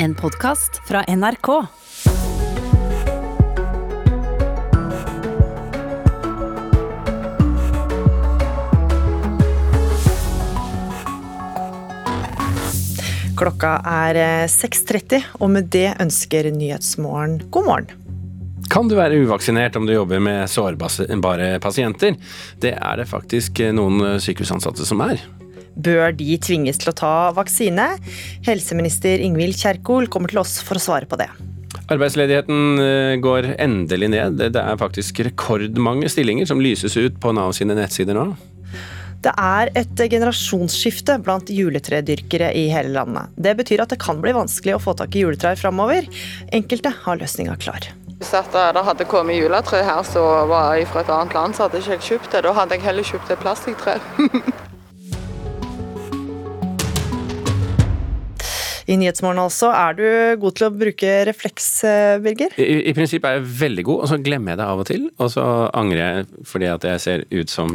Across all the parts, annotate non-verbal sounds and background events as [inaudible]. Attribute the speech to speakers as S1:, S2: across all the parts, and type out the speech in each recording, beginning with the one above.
S1: En podkast fra NRK.
S2: Klokka er eh, 6.30, og med det ønsker Nyhetsmorgen god morgen.
S3: Kan du være uvaksinert om du jobber med sårbare pasienter? Det er det faktisk noen sykehusansatte som er.
S2: Bør de tvinges til å ta vaksine? Helseminister Ingvild Kjerkol kommer til oss for å svare på det.
S3: Arbeidsledigheten eh, går endelig ned. Det er faktisk rekordmange stillinger som lyses ut på Nav sine nettsider nå.
S2: Det er et generasjonsskifte blant juletredyrkere i hele landet. Det betyr at det kan bli vanskelig å få tak i juletrær framover. Enkelte har løsninga klar.
S4: Hvis det hadde kommet juletre her som var jeg fra et annet land, så hadde jeg ikke kjøpt det. Da hadde jeg heller kjøpt et plastikktre. [laughs]
S2: I Nyhetsmorgen altså. Er du god til å bruke refleks, eh, Birger?
S3: I, I prinsipp er jeg veldig god, og så glemmer jeg det av og til. Og så angrer jeg fordi at jeg ser ut som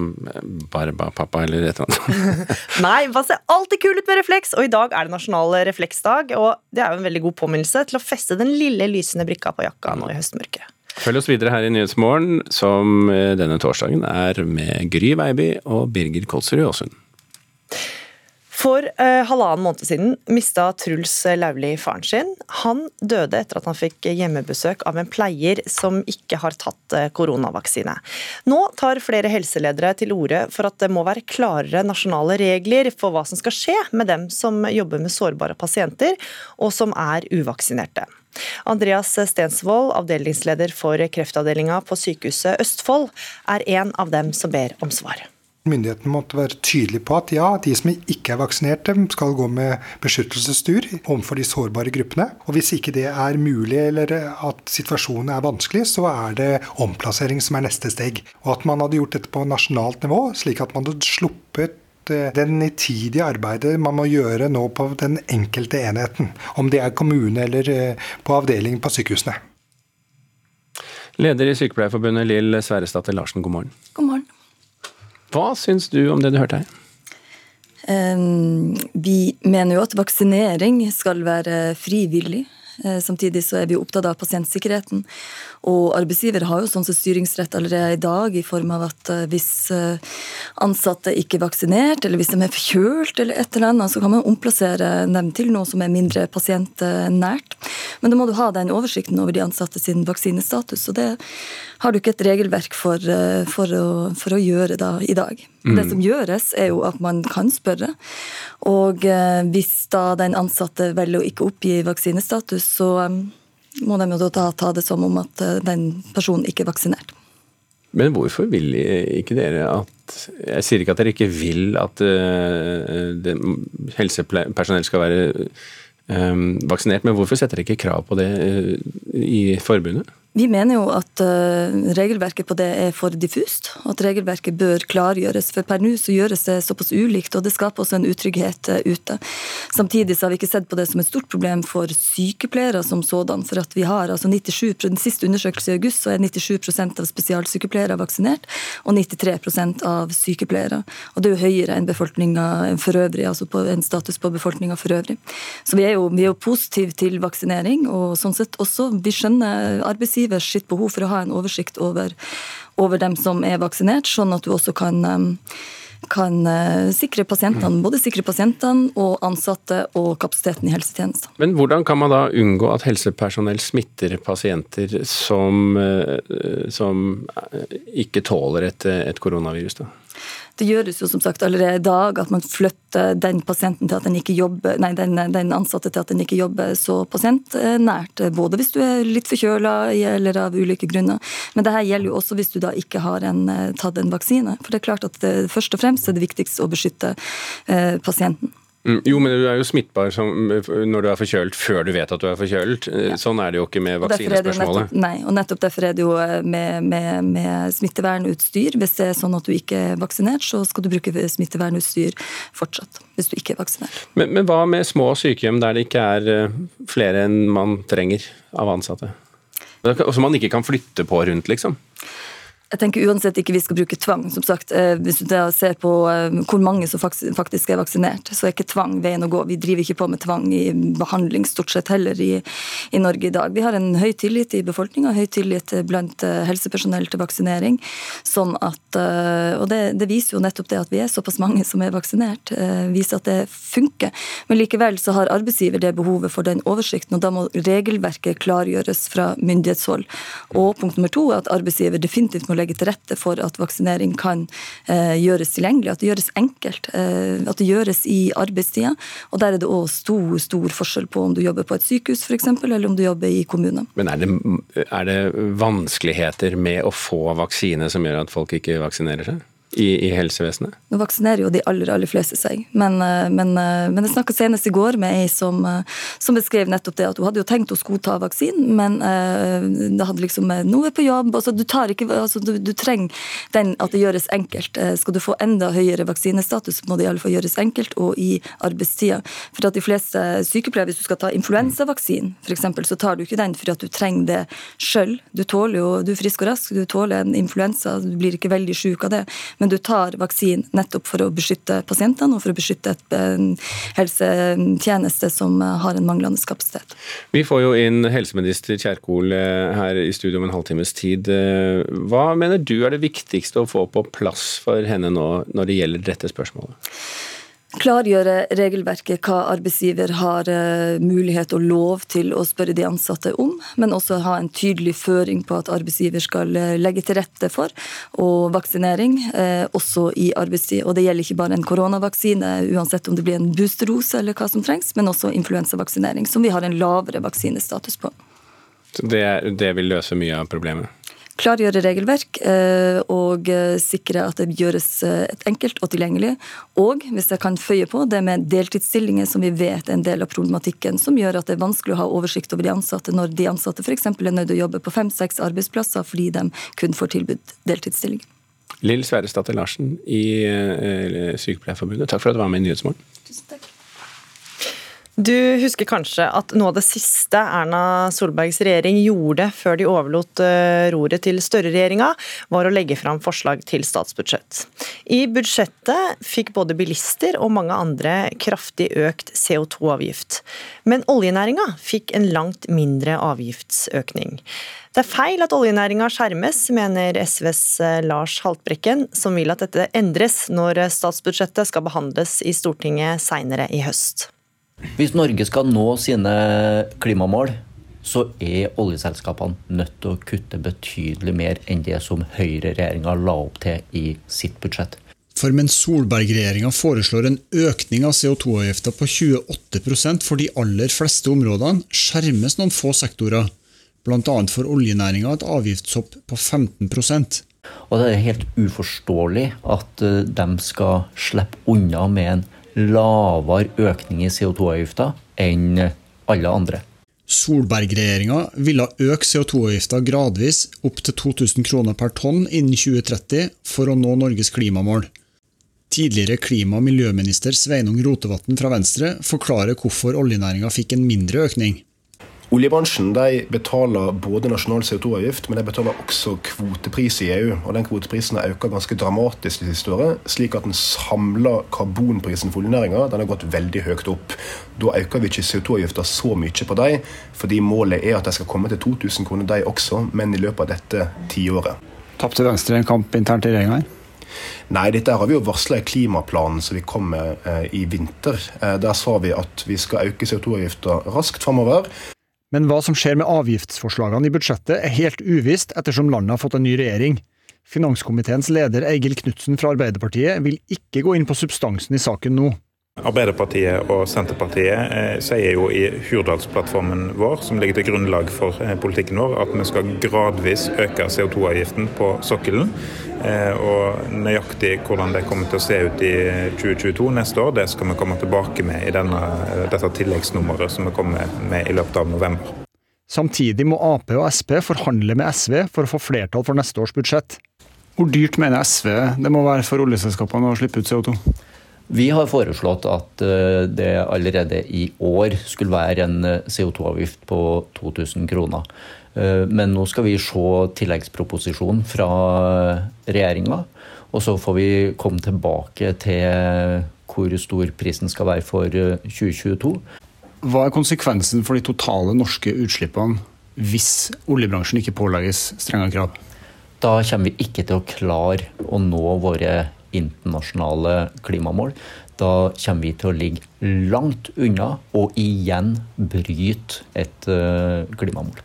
S3: Barba-pappa eller et eller annet. [laughs]
S2: Nei, hva ser alltid kul ut med refleks, og i dag er det nasjonal refleksdag. Og det er jo en veldig god påminnelse til å feste den lille lysende brikka på jakka nå i høstmørket.
S3: Følg oss videre her i Nyhetsmorgen, som eh, denne torsdagen er med Gry Veiby og Birger Kolsrud Aasund.
S2: For eh, halvannen måned siden mista Truls Lauli faren sin. Han døde etter at han fikk hjemmebesøk av en pleier som ikke har tatt eh, koronavaksine. Nå tar flere helseledere til orde for at det må være klarere nasjonale regler for hva som skal skje med dem som jobber med sårbare pasienter, og som er uvaksinerte. Andreas Stensvold, avdelingsleder for kreftavdelinga på Sykehuset Østfold, er en av dem som ber om svar.
S5: Myndighetene måtte være tydelige på at ja, de som ikke er vaksinerte, skal gå med beskyttelsestur overfor de sårbare gruppene. Og hvis ikke det er mulig eller at situasjonen er vanskelig, så er det omplassering som er neste steg. Og at man hadde gjort dette på nasjonalt nivå, slik at man hadde sluppet eh, det nitidige arbeidet man må gjøre nå på den enkelte enheten. Om det er kommune eller eh, på avdelingen på sykehusene.
S3: Leder i Sykepleierforbundet Lill Sverresdatter Larsen, god morgen.
S6: God morgen.
S3: Hva syns du om det du hørte her?
S6: Um, vi mener jo at vaksinering skal være frivillig. Eh, samtidig så er vi opptatt av pasientsikkerheten. Og arbeidsgiver har jo sånn som styringsrett allerede i dag, i form av at eh, hvis eh, ansatte ikke er vaksinert, eller hvis de er forkjølt eller et eller annet, så kan man omplassere dem til noe som er mindre pasientnært. Men da må du ha den oversikten over de ansatte sin vaksinestatus. Og det har du ikke et regelverk for, for, å, for å, gjøre da i dag. Mm. Det som gjøres, er jo at man kan spørre. Og hvis da den ansatte velger å ikke oppgi vaksinestatus, så må de jo da ta det som om at eh, den personen ikke er vaksinert.
S3: Men hvorfor vil ikke dere at Jeg sier ikke at dere ikke vil at uh, helsepersonell skal være um, vaksinert, men hvorfor setter dere ikke krav på det i forbundet?
S6: Vi mener jo at uh, regelverket på det er for diffust, og at regelverket bør klargjøres. For per nå så gjøres det såpass ulikt, og det skaper også en utrygghet uh, ute. Samtidig så har vi ikke sett på det som et stort problem for sykepleiere som sådan. For at vi har altså 97, Den siste undersøkelsen i august så er 97% av spesialsykepleiere vaksinert, og 93% av sykepleiere. Og det er jo høyere enn befolkninga for øvrig, altså på en status på befolkninga for øvrig. Så vi er jo, jo positive til vaksinering, og sånn sett også vi skjønner arbeidsgiver arbeidsgivers sitt behov for å ha en oversikt over, over dem som er vaksinert, sånn at du også kan um, kan uh, sikre pasientene, både sikre pasientene og ansatte og kapasiteten i helsetjenesten.
S3: Men hvordan kan man da unngå at helsepersonell smitter pasienter som, uh, som ikke tåler et, et koronavirus? da?
S6: Det gjøres jo som sagt allerede i dag at man flytter den jobber, nei, den, den ansatte til at den ikke jobber så pasientnært. Både hvis du er litt forkjøla eller av ulike grunner. Men det her gjelder jo også hvis du da ikke har en, tatt en vaksine. For det er klart at det, først og fremst er det viktigst å beskytte eh, pasienten.
S3: Mm, jo, men du er jo smittbar som, når du er forkjølt før du vet at du er forkjølt. Ja. Sånn er det jo ikke med vaksinespørsmålet.
S6: Nettopp, nei, og nettopp derfor er det jo eh, med, med, med, smittevernutstyr. Hvis det er sånn at du ikke er vaksinert, så skal du bruke smittevernutstyr fortsatt. Hvis du ikke er vaksinert.
S3: Men, men hva med små sykehjem der det ikke er eh, flere enn man trenger av ansatte? Som man ikke kan flytte på rundt, liksom?
S6: Jeg tenker uansett ikke vi skal bruke tvang. Som sagt, eh, Hvis du ser på eh, hvor mange som faktisk er vaksinert, så er ikke tvang veien å gå. Vi driver ikke på med tvang i behandling stort sett heller i, i Norge i dag. Vi har en høy tillit i befolkninga, høy tillit blant eh, helsepersonell til vaksinering. sånn at, Og det, det, viser jo nettopp det at vi er såpass mange som er vaksinert, viser at det funker. Men likevel så har arbeidsgiver det behovet for den oversikten, og da må regelverket klargjøres fra myndighetshold. Og punkt nummer to er at arbeidsgiver definitivt må legge legge til rette for at vaksinering kan eh, gjøres tilgjengelig, at det gjøres enkelt. Eh, at det gjøres i arbeidstida. Og der er det òg stor, stor forskjell på om du jobber på et sykehus f.eks., eller om du jobber i kommune.
S3: Men er det, er det vanskeligheter med å få vaksine som gjør at folk ikke vaksinerer seg? I, i, helsevesenet?
S6: Nå vaksinerer jo de aller aller fleste seg. Men, eh, men, eh, men jeg snakka senest i går med ei som, eh, som, beskrev nettopp det at hun hadde jo tenkt hun skulle ta vaksinen, men det hadde liksom Nå på jobb altså, du, ikke, altså, du, du, trenger den at det gjøres enkelt. Skal du få enda høyere vaksinestatus, må det i alle fall gjøres enkelt og i arbeidstida. For at de fleste sykepleiere, hvis du skal ta influensavaksinen f.eks., så tar du ikke den fordi at du trenger det sjøl. Du tåler jo, du er frisk og rask, du tåler en influensa, du blir ikke veldig sjuk av det men du tar vaksinen nettopp for å beskytte pasientene og for å beskytte et helsetjeneste som har en manglende kapasitet.
S3: Vi får jo inn helseminister Kjerkol eh, her i studio om en halvtimes tid. Eh, hva mener du er det viktigste å få på plass for henne nå når det gjelder dette spørsmålet?
S6: Klargjøre regelverket hva arbeidsgiver har uh, mulighet og lov til å spørre de ansatte om, men også ha en tydelig føring på at arbeidsgiver skal uh, legge til rette for og vaksinering, uh, også i arbeidstid. Og Det gjelder ikke bare en koronavaksine, uansett om det blir en boosterose eller hva som trengs, men også influensavaksinering, som vi har en lavere vaksinestatus på.
S3: Det, det vil løse mye av problemet?
S6: Klargjøre regelverk eh, og eh, sikre at det gjøres eh, enkelt og tilgjengelig. Og hvis jeg kan føye på det med deltidsstillinger, som vi vet er en del av problematikken, som gjør at det er vanskelig å ha oversikt over de ansatte når de ansatte f.eks. er nødt til å jobbe på fem-seks arbeidsplasser fordi de kun får tilbudt deltidsstilling.
S3: Lill Sverresdatter Larsen i Sykepleierforbundet, takk for at du var med i Nyhetsmorgen.
S6: Tusen takk.
S2: Du husker kanskje at noe av det siste Erna Solbergs regjering gjorde før de overlot eh, roret til Støre-regjeringa, var å legge fram forslag til statsbudsjett. I budsjettet fikk både bilister og mange andre kraftig økt CO2-avgift. Men oljenæringa fikk en langt mindre avgiftsøkning. Det er feil at oljenæringa skjermes, mener SVs eh, Lars Haltbrekken, som vil at dette endres når statsbudsjettet skal behandles i Stortinget seinere i høst.
S7: Hvis Norge skal nå sine klimamål, så er oljeselskapene nødt til å kutte betydelig mer enn det som høyreregjeringa la opp til i sitt budsjett.
S8: For mens Solberg-regjeringa foreslår en økning av CO2-avgifta på 28% for de aller fleste områdene, skjermes noen få sektorer, bl.a. for oljenæringa et avgiftshopp på 15%
S7: Og Det er helt uforståelig at eh, de skal slippe unna med en lavere økning i CO2-avgifta enn alle andre.
S8: Solberg-regjeringa ville øke CO2-avgifta gradvis opp til 2000 kroner per tonn innen 2030 for å nå Norges klimamål. Tidligere klima- og miljøminister Sveinung Rotevatn fra Venstre forklarer hvorfor oljenæringa fikk en mindre økning.
S9: Oljebransjen de betaler både nasjonal CO2-avgift, men de betaler også kvotepris i EU. og Den kvoteprisen har økt ganske dramatisk de siste året, slik at den samla karbonprisen for oljenæringa har gått veldig høyt opp. Da øker vi ikke CO2-avgifta så mye på dem, fordi målet er at de skal komme til 2000 kroner de også, men i løpet av dette tiåret.
S10: Tapte Venstre en kamp internt i regjeringa her?
S9: Nei, dette har vi jo varsla i klimaplanen som vi kom med eh, i vinter. Eh, der sa vi at vi skal øke CO2-avgifta raskt framover.
S10: Men hva som skjer med avgiftsforslagene i budsjettet er helt uvisst ettersom landet har fått en ny regjering. Finanskomiteens leder Eigil Knutsen fra Arbeiderpartiet vil ikke gå inn på substansen i saken nå.
S11: Arbeiderpartiet og Senterpartiet eh, sier jo i Hurdalsplattformen vår, som ligger til grunnlag for eh, politikken vår, at vi skal gradvis øke CO2-avgiften på sokkelen. Eh, og nøyaktig hvordan det kommer til å se ut i 2022 neste år, det skal vi komme tilbake med i denne, dette tilleggsnummeret som vi kommer med i løpet av november.
S10: Samtidig må Ap og Sp forhandle med SV for å få flertall for neste års budsjett. Hvor dyrt mener SV det må være for oljeselskapene å slippe ut CO2?
S7: Vi har foreslått at eh, det allerede i år skulle være en eh, CO2-avgift på 2000 kroner. Eh, men nå skal vi se tilleggsproposisjonen fra regjeringa, og så får vi komme tilbake til hvor stor prisen skal være for 2022.
S8: Hva er konsekvensen for de totale norske utslippene hvis oljebransjen ikke pålegges strengere krav?
S7: Da kommer vi ikke til å klare å nå våre internasjonale klimamål. Da kommer vi til å ligge langt unna og igjen bryte et eh, klimamål.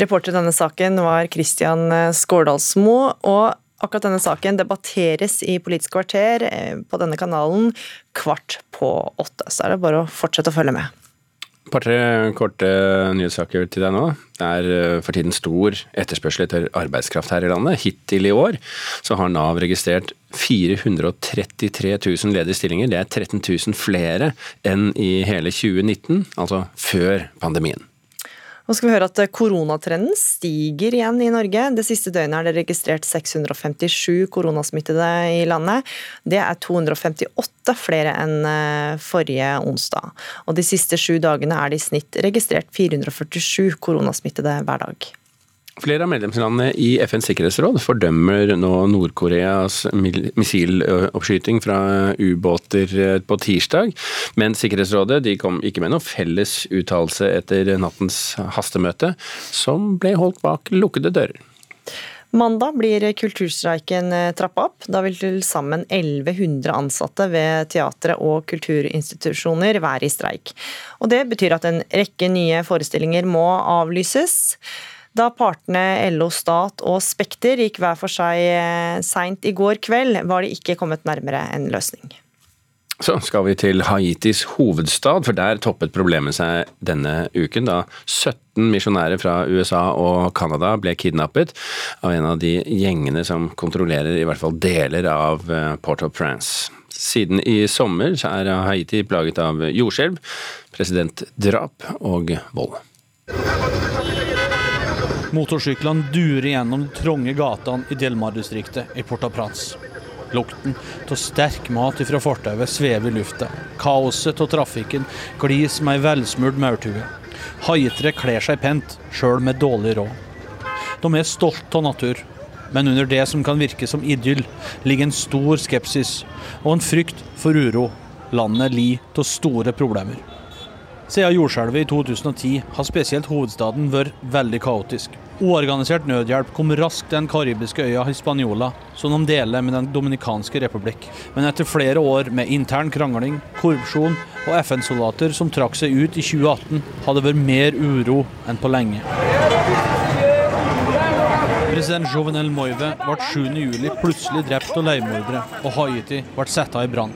S2: Reporter i denne saken var Christian Skårdalsmo. og Akkurat denne saken debatteres i Politisk kvarter eh, på denne kanalen kvart på åtte. Så er det bare å fortsette å følge med.
S3: Et par-tre korte nyhetssaker til deg nå. Det er eh, for tiden stor etterspørsel etter arbeidskraft her i landet. Hittil i år så har Nav registrert 433 000 ledige stillinger. Det er 13 000 flere enn i hele 2019, altså før pandemien.
S2: Nå skal vi høre at Koronatrenden stiger igjen i Norge. Det siste døgnet er det registrert 657 koronasmittede i landet. Det er 258 flere enn eh, forrige onsdag. Og De siste sju dagene er det i snitt registrert 447 koronasmittede hver dag.
S3: Flere av medlemslandene i FNs sikkerhetsråd fordømmer nå Nord-Koreas missiloppskyting fra ubåter eh, på tirsdag, men Sikkerhetsrådet kom ikke med noen felles uttalelse etter nattens hastemøte, som ble holdt bak lukkede dører.
S2: Mandag blir kulturstreiken eh, trappa opp. Da vil til sammen 1100 ansatte ved teatre og kulturinstitusjoner være i streik. Og Det betyr at en rekke nye forestillinger må avlyses. Da partene LO Stat og Spekter gikk hver for seg eh, seint i går kveld, var de ikke kommet nærmere en løsning.
S3: Så skal vi til Haitis hovedstad, for der toppet problemet seg denne uken, da 17 misjonærer fra USA og Canada ble kidnappet av en av de gjengene som kontrollerer i hvert fall deler av eh, Port-au-Prince. Siden i sommer er Haiti plaget av jordskjelv, presidentdrap og vold.
S12: Motorsyklene durer gjennom de trange gatene i Delmar-distriktet i Port-au-Prince. Lukten av sterk mat fra fortauet svever i lufta. Kaoset av trafikken glir som ei velsmurt maurtue. Haitere kler seg pent, sjøl med dårlig råd. De er stolte av natur, men under det som kan virke som idyll, ligger en stor skepsis og en frykt for uro. Landet lider av store problemer. Siden jordskjelvet i 2010 har spesielt hovedstaden vært veldig kaotisk. Uorganisert nødhjelp kom raskt til den karibiske øya Hispaniola, som de deler med Den dominikanske republikk. Men etter flere år med intern krangling, korrupsjon og FN-soldater som trakk seg ut i 2018, hadde det vært mer uro enn på lenge. President Jovenel Moive ble 7.7 plutselig drept av leiemordere, og Haiti ble satt i brann.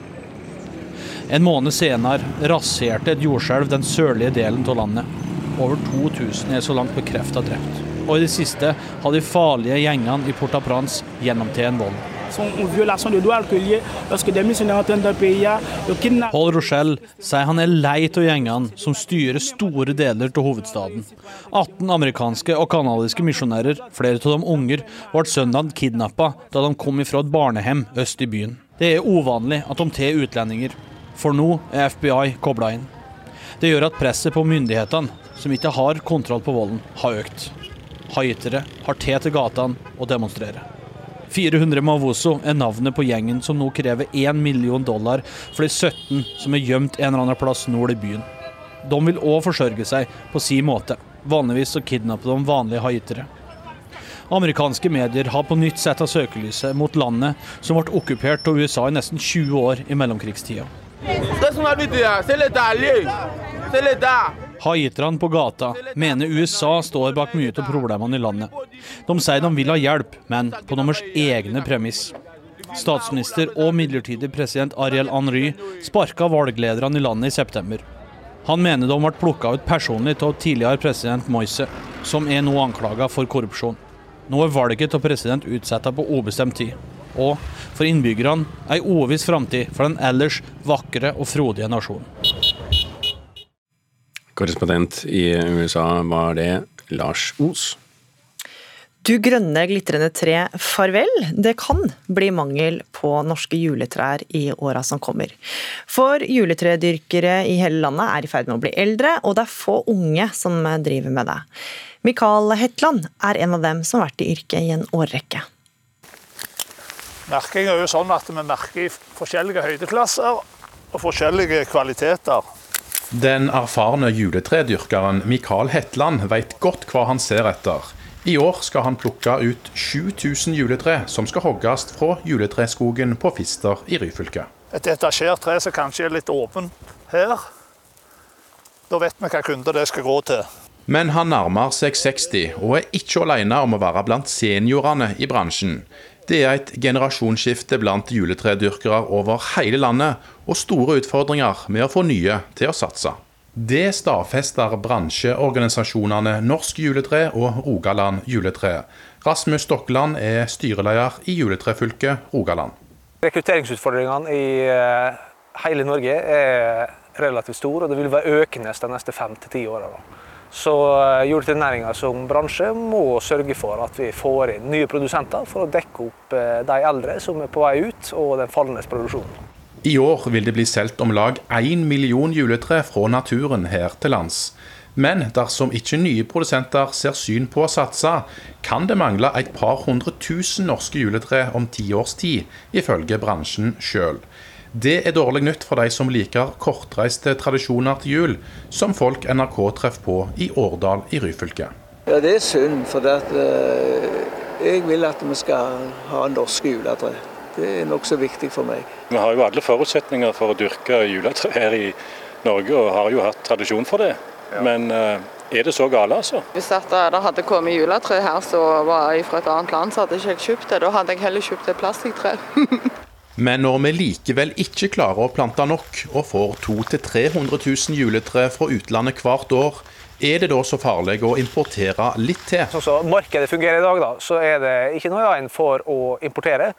S12: En måned senere raserte et jordskjelv den sørlige delen av landet. Over 2000 er så langt bekrefta drept og i det siste har de farlige gjengene i Port-au-Prince gjennomtatt en vold. Paul Rochelle sier han er lei av gjengene som styrer store deler av hovedstaden. 18 amerikanske og canadiske misjonærer, flere av dem unger, ble søndag kidnappa da de kom fra et barnehjem øst i byen. Det er uvanlig at de tar utlendinger, for nå er FBI kobla inn. Det gjør at presset på myndighetene, som ikke har kontroll på volden, har økt. Haitere har te til gatene og demonstrerer. 400 Mavoso er navnet på gjengen som nå krever 1 million dollar for de 17 som er gjemt en eller annen plass nord i byen. De vil òg forsørge seg på sin måte. Vanligvis så kidnapper de vanlige haitere. Amerikanske medier har på nytt sett av søkelyset mot landet som ble okkupert av USA i nesten 20 år i mellomkrigstida. Haiterne på gata mener USA står bak mye av problemene i landet. De sier de vil ha hjelp, men på deres egne premiss. Statsminister og midlertidig president Ariel Henry sparka valglederne i landet i september. Han mener de ble plukka ut personlig av tidligere president Moise, som er nå anklaga for korrupsjon. Nå er valget av president utsatt på ubestemt tid. Og for innbyggerne ei uviss framtid for den ellers vakre og frodige nasjonen.
S3: Korrespondent i USA var det Lars Os.
S2: Du grønne, glitrende tre, farvel. Det kan bli mangel på norske juletrær i åra som kommer. For juletredyrkere i hele landet er i ferd med å bli eldre, og det er få unge som driver med det. Mikael Hetland er en av dem som har vært i yrket i en årrekke.
S13: Merking er jo sånn at vi merker i forskjellige høydeklasser og forskjellige kvaliteter.
S14: Den erfarne juletredyrkeren Mikael Hetland vet godt hva han ser etter. I år skal han plukke ut 7000 juletre som skal hogges fra juletreskogen på Fister i Ryfylke.
S13: Et etasjert tre som kanskje er litt åpent her. Da vet vi hva kunder det skal gå til.
S14: Men han nærmer seg 60, og er ikke alene om å være blant seniorene i bransjen. Det er et generasjonsskifte blant juletredyrkere over hele landet, og store utfordringer med å få nye til å satse. Det stadfester bransjeorganisasjonene Norsk juletre og Rogaland juletre. Rasmus Stokkeland er styreleder i Juletrefylket Rogaland.
S15: Rekrutteringsutfordringene i eh, hele Norge er relativt store, og det vil være økende de neste fem til ti årene. Så eh, juletrenæringa som bransje må sørge for at vi får inn nye produsenter for å dekke opp eh, de eldre som er på vei ut, og den fallende produksjonen.
S14: I år vil det bli solgt om lag én million juletre fra naturen her til lands. Men dersom ikke nye produsenter ser syn på å satse, kan det mangle et par hundre tusen norske juletre om ti års tid, ifølge bransjen sjøl. Det er dårlig nytt for de som liker kortreiste tradisjoner til jul, som folk NRK treffer på i Årdal i Ryfylke.
S16: Ja, Det er synd, for det at, uh, jeg vil at vi skal ha norske juletre. Det er nokså viktig for meg.
S17: Vi har jo alle forutsetninger for å dyrke juletre her i Norge, og har jo hatt tradisjon for det. Ja. Men uh, er det så gale, altså?
S4: Hvis det hadde kommet juletre her som var jeg fra et annet land, så hadde ikke jeg kjøpt det. Da hadde jeg heller kjøpt et plastikktre. [laughs]
S14: Men når vi likevel ikke klarer å plante nok, og får 200 000-300 000 juletre fra utlandet hvert år, er det da så farlig å importere litt til?
S15: Sånn så markedet fungerer i dag, da, så er det ikke noe igjen for å importere.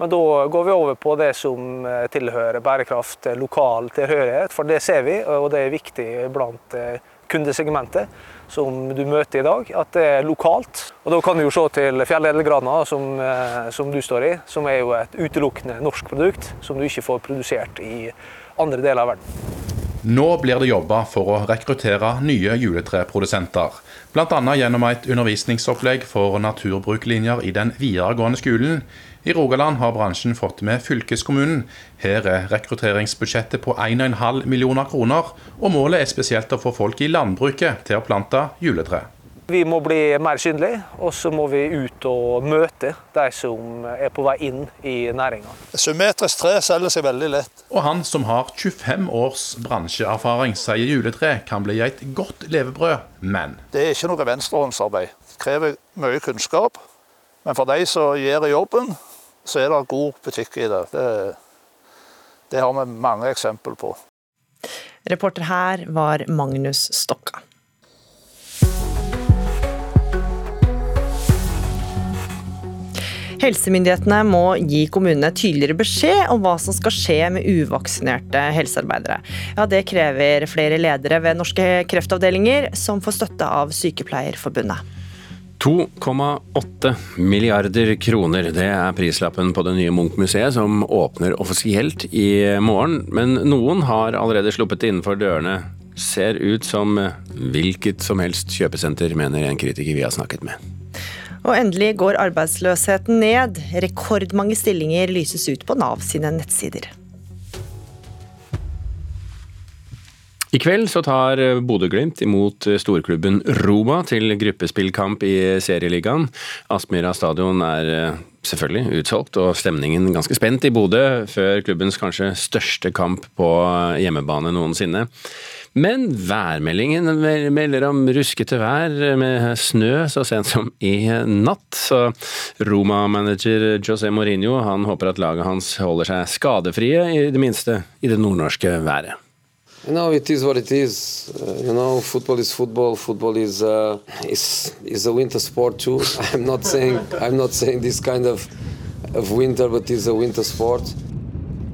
S15: Men da går vi over på det som tilhører bærekraft, lokal tilhørighet. For det ser vi, og det er viktig blant eh, kundesegmentet som du møter i dag, at det er lokalt. Og Da kan du jo se til fjelledelgrana, som, eh, som du står i, som er jo et utelukkende norsk produkt, som du ikke får produsert i andre deler av verden.
S14: Nå blir det jobba for å rekruttere nye juletreprodusenter. Bl.a. gjennom et undervisningsopplegg for naturbrukslinjer i den videregående skolen. I Rogaland har bransjen fått med fylkeskommunen. Her er rekrutteringsbudsjettet på 1,5 millioner kroner, og målet er spesielt å få folk i landbruket til å plante juletre.
S15: Vi må bli mer synlige, og så må vi ut og møte de som er på vei inn i næringa.
S13: Symmetrisk tre selger seg veldig lett.
S14: Og han som har 25 års bransjeerfaring, sier juletre kan bli et godt levebrød, men
S13: Det er ikke noe venstrehåndsarbeid. Det krever mye kunnskap. Men for de som gjør jobben, så er det god butikk i det. Det, det har vi mange eksempel på.
S2: Reporter her var Magnus Stokka. Helsemyndighetene må gi kommunene tydeligere beskjed om hva som skal skje med uvaksinerte helsearbeidere. Ja, Det krever flere ledere ved norske kreftavdelinger, som får støtte av Sykepleierforbundet.
S3: 2,8 milliarder kroner. Det er prislappen på det nye Munch-museet, som åpner offisielt i morgen. Men noen har allerede sluppet det innenfor dørene. Ser ut som hvilket som helst kjøpesenter, mener en kritiker vi har snakket med.
S2: Og endelig går arbeidsløsheten ned. Rekordmange stillinger lyses ut på Nav sine nettsider.
S3: I kveld så tar Bodø-Glimt imot storklubben Roma til gruppespillkamp i Serieligaen. Aspmyra stadion er eh, selvfølgelig utsolgt og stemningen ganske spent i Bodø før klubbens kanskje største kamp på hjemmebane noensinne. Men værmeldingen melder om ruskete vær med snø så sent som i natt. Så Roma-manager José Mourinho han håper at laget hans holder seg skadefrie, i det minste i det nordnorske været.
S18: You know, it is what it is. Uh, you know, football is football. Football is uh, is is a winter sport too. [laughs] I'm not saying I'm not saying this kind of of winter, but it's a winter sport.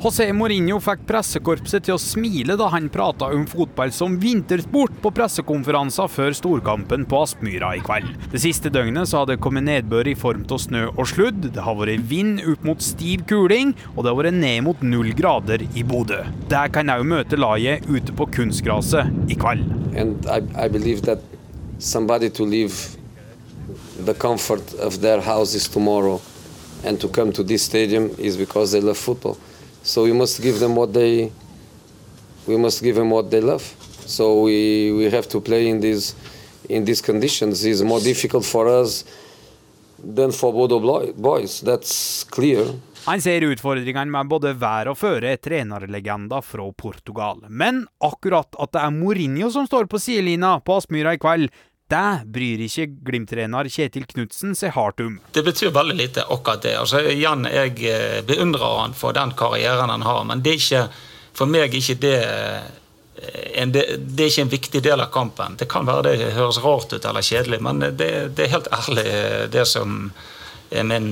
S19: José Mourinho fikk pressekorpset til å smile da han prata om fotball som vintersport på pressekonferanser før storkampen på Aspmyra i kveld. Det siste døgnet så har det kommet nedbør i form av snø og sludd, det har vært vind opp mot stiv kuling, og det har vært ned mot null grader i Bodø. Der kan òg møte laget ute på kunstgraset i kveld.
S18: I, I somebody to leave the comfort of their houses tomorrow and to come to this stadium is because they love football. So we must give them what they we must give them what they love. So we, we have to play in these in these conditions. is more difficult for us than for Bodo boys. That's clear.
S19: Han ser utfordringene med både vær og føre, trenerlegender fra Portugal. Men akkurat at det er Mourinho som står på sidelinja på Aspmyra i kveld, det bryr ikke Glimt-trener Kjetil Knutsen seg hardt om.
S20: Det betyr veldig lite, akkurat det. Altså, igjen, jeg eh, beundrer han for den karrieren han har, men det er ikke, for meg ikke det eh, en, det, det, er ikke en viktig del av kampen. Det kan være det høres rart ut eller kjedelig, men det, det er helt ærlig det som er min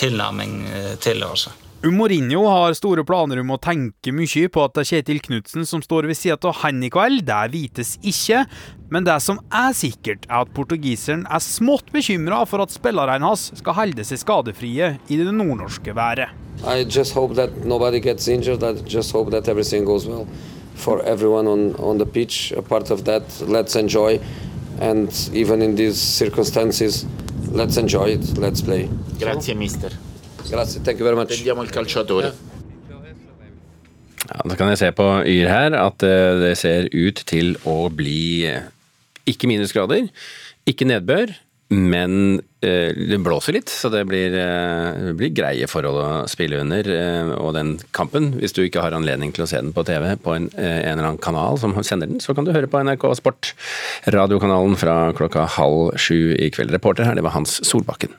S20: tilnærming til det. altså.
S19: Mourinho har store planer om å tenke mye på at det er Kjetil Knutsen som står ved sida av han i kveld. Det vites ikke. Men det som er sikkert, er at portugiseren er smått bekymra for at spillerne hans skal holde seg skadefrie i det nordnorske været.
S18: I just hope that nobody gets injured. I just hope that everything goes well for everyone on, on the pitch. A part of that, let's enjoy. And even in these circumstances, let's enjoy it. Let's play.
S21: Grazie, mister.
S18: Grazie, thank you very much.
S21: Tendiamo il calciatore.
S3: Ja, da kan jeg se på Yr her at eh, det ser ut til å bli eh, ikke minusgrader, ikke nedbør, men eh, det blåser litt, så det blir, det blir, greie forhold å spille under. Og den kampen, hvis du ikke har anledning til å se den på TV på en, en eller annen kanal som sender den, så kan du høre på NRK Sport, radiokanalen fra klokka halv sju i kveld. Reporter her, det var Hans Solbakken.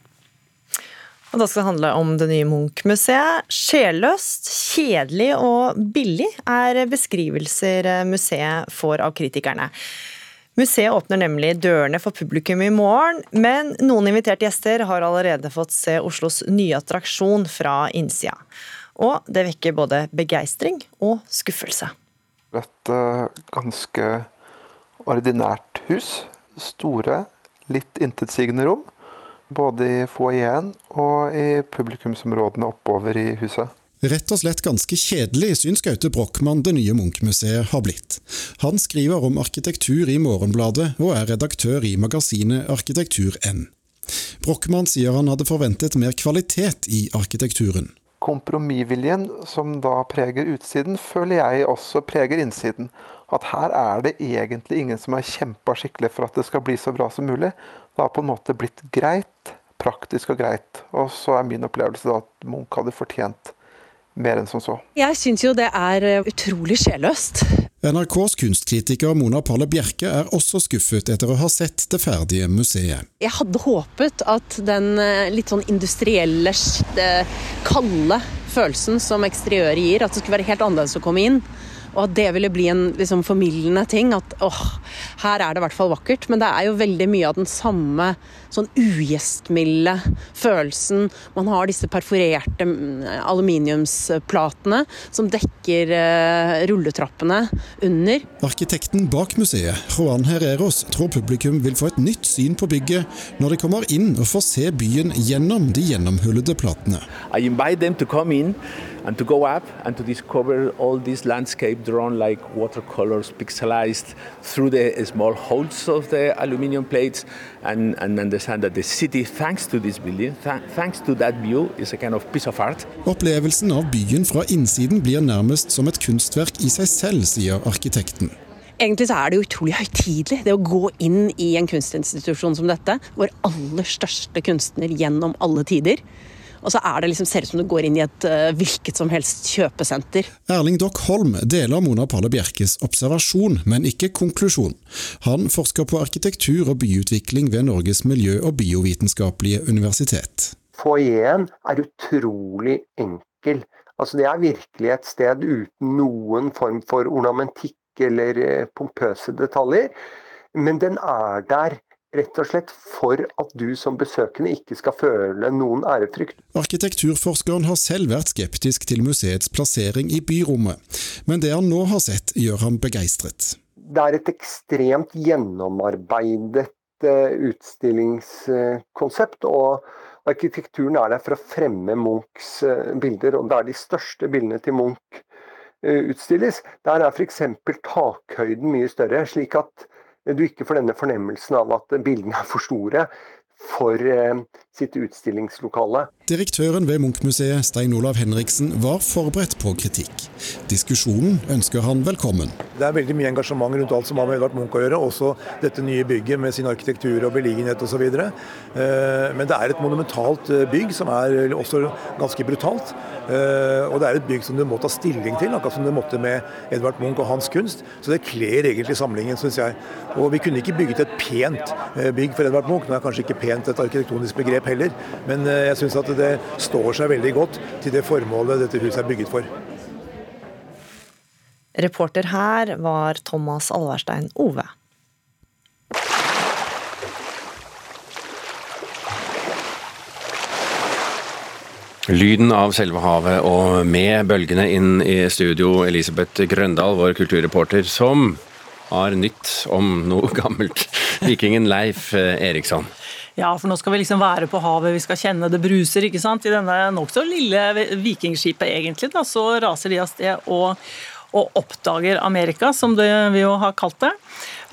S2: Og da skal det handle om det nye Munch-museet. Sjelløst, kjedelig og billig er beskrivelser museet får av kritikerne. Museet åpner nemlig dørene for publikum i morgen, men noen inviterte gjester har allerede fått se Oslos nye attraksjon fra innsida. Og det vekker både begeistring og skuffelse.
S22: Et ganske ordinært hus. Store, litt intetsigende rom både i foajeen og i publikumsområdene oppover i huset.
S23: Rett og slett ganske kjedelig syns Gaute Brochmann det nye Munch-museet har blitt. Han skriver om arkitektur i Morgenbladet, og er redaktør i magasinet Arkitektur.n. Brochmann sier han hadde forventet mer kvalitet i arkitekturen.
S22: Kompromissviljen som da preger utsiden, føler jeg også preger innsiden. At her er det egentlig ingen som har kjempa skikkelig for at det skal bli så bra som mulig. Det har på en måte blitt greit, praktisk og greit. Og så er min opplevelse da at Munch hadde fortjent mer enn som så.
S24: Jeg syns jo det er eh, utrolig sjelløst.
S23: NRKs kunstkritiker Mona Palle Bjerke er også skuffet etter å ha sett det ferdige museet.
S24: Jeg hadde håpet at den eh, litt sånn industrielle, eh, kalde følelsen som eksteriøret gir, at det skulle være helt annerledes å komme inn. Og at det ville bli en liksom, formildende ting. At åh, her er det i hvert fall vakkert. Men det er jo veldig mye av den samme sånn ugjestmilde følelsen. Man har disse perforerte mm, aluminiumsplatene som dekker uh, rulletrappene under.
S23: Arkitekten bak museet, Juan Herreros, tror publikum vil få et nytt syn på bygget når de kommer inn og får se byen gjennom de gjennomhullede platene.
S25: I invite them to come in and to go up and to discover all this landscape drawn like watercolors pixelized through the small holes of the aluminum plates and, and understand that the city, thanks to this building, th thanks to that view, is a kind of piece of art.
S23: Opplevelsen av byen fra innsiden blir nærmest som et kunstverk i seg selv, sier arkitekten.
S24: Egentlig så er det utrolig høytidelig det å gå inn i en kunstinstitusjon som dette. Vår aller største kunstner gjennom alle tider. Og så er det liksom, ser ut som du går inn i et uh, hvilket som helst kjøpesenter.
S23: Erling Dock Holm deler Mona Palle Bjerkes observasjon, men ikke konklusjon. Han forsker på arkitektur og byutvikling ved Norges miljø- og biovitenskapelige universitet.
S26: Foajeen er utrolig enkel. Altså, det er virkelig et sted uten noen form for ornamentikk eller eh, pompøse detaljer. Men den er der rett og slett for at du som besøkende ikke skal føle noen ærefrykt.
S23: Arkitekturforskeren har selv vært skeptisk til museets plassering i byrommet, men det han nå har sett gjør ham begeistret.
S26: Det er et ekstremt gjennomarbeidet eh, utstillingskonsept. og Arkitekturen er der for å fremme Munchs eh, bilder, og der de største bildene til Munch eh, utstilles, der er f.eks. takhøyden mye større, slik at du ikke får denne fornemmelsen av at bildene er for store for eh, sitt utstillingslokale.
S23: Direktøren ved Munch-museet, Stein Olav Henriksen, var forberedt på kritikk. Diskusjonen ønsker han velkommen.
S27: Det er veldig mye engasjement rundt alt som har med Edvard Munch å gjøre, også dette nye bygget med sin arkitektur og beliggenhet osv. Eh, men det er et monumentalt eh, bygg som er også ganske brutalt. Og det er et bygg som du må ta stilling til, akkurat som du måtte med Edvard Munch og hans kunst. Så det kler egentlig samlingen, syns jeg. Og vi kunne ikke bygget et pent bygg for Edvard Munch. Nå er kanskje ikke pent et arkitektonisk begrep heller, men eh, jeg syns at det står seg veldig godt til det formålet dette huset er bygget for.
S2: Reporter her var Thomas Alverstein Ove.
S3: Lyden av selve havet og med bølgene inn i studio, Elisabeth Grøndal, vår kulturreporter, som har nytt om noe gammelt. Vikingen Leif Eriksson.
S28: Ja, for nå skal vi liksom være på havet, vi skal kjenne det bruser. ikke sant? I denne nokså lille vikingskipet, egentlig, da, så raser de av sted og, og, oppdager Amerika, som det, vi jo har kalt det.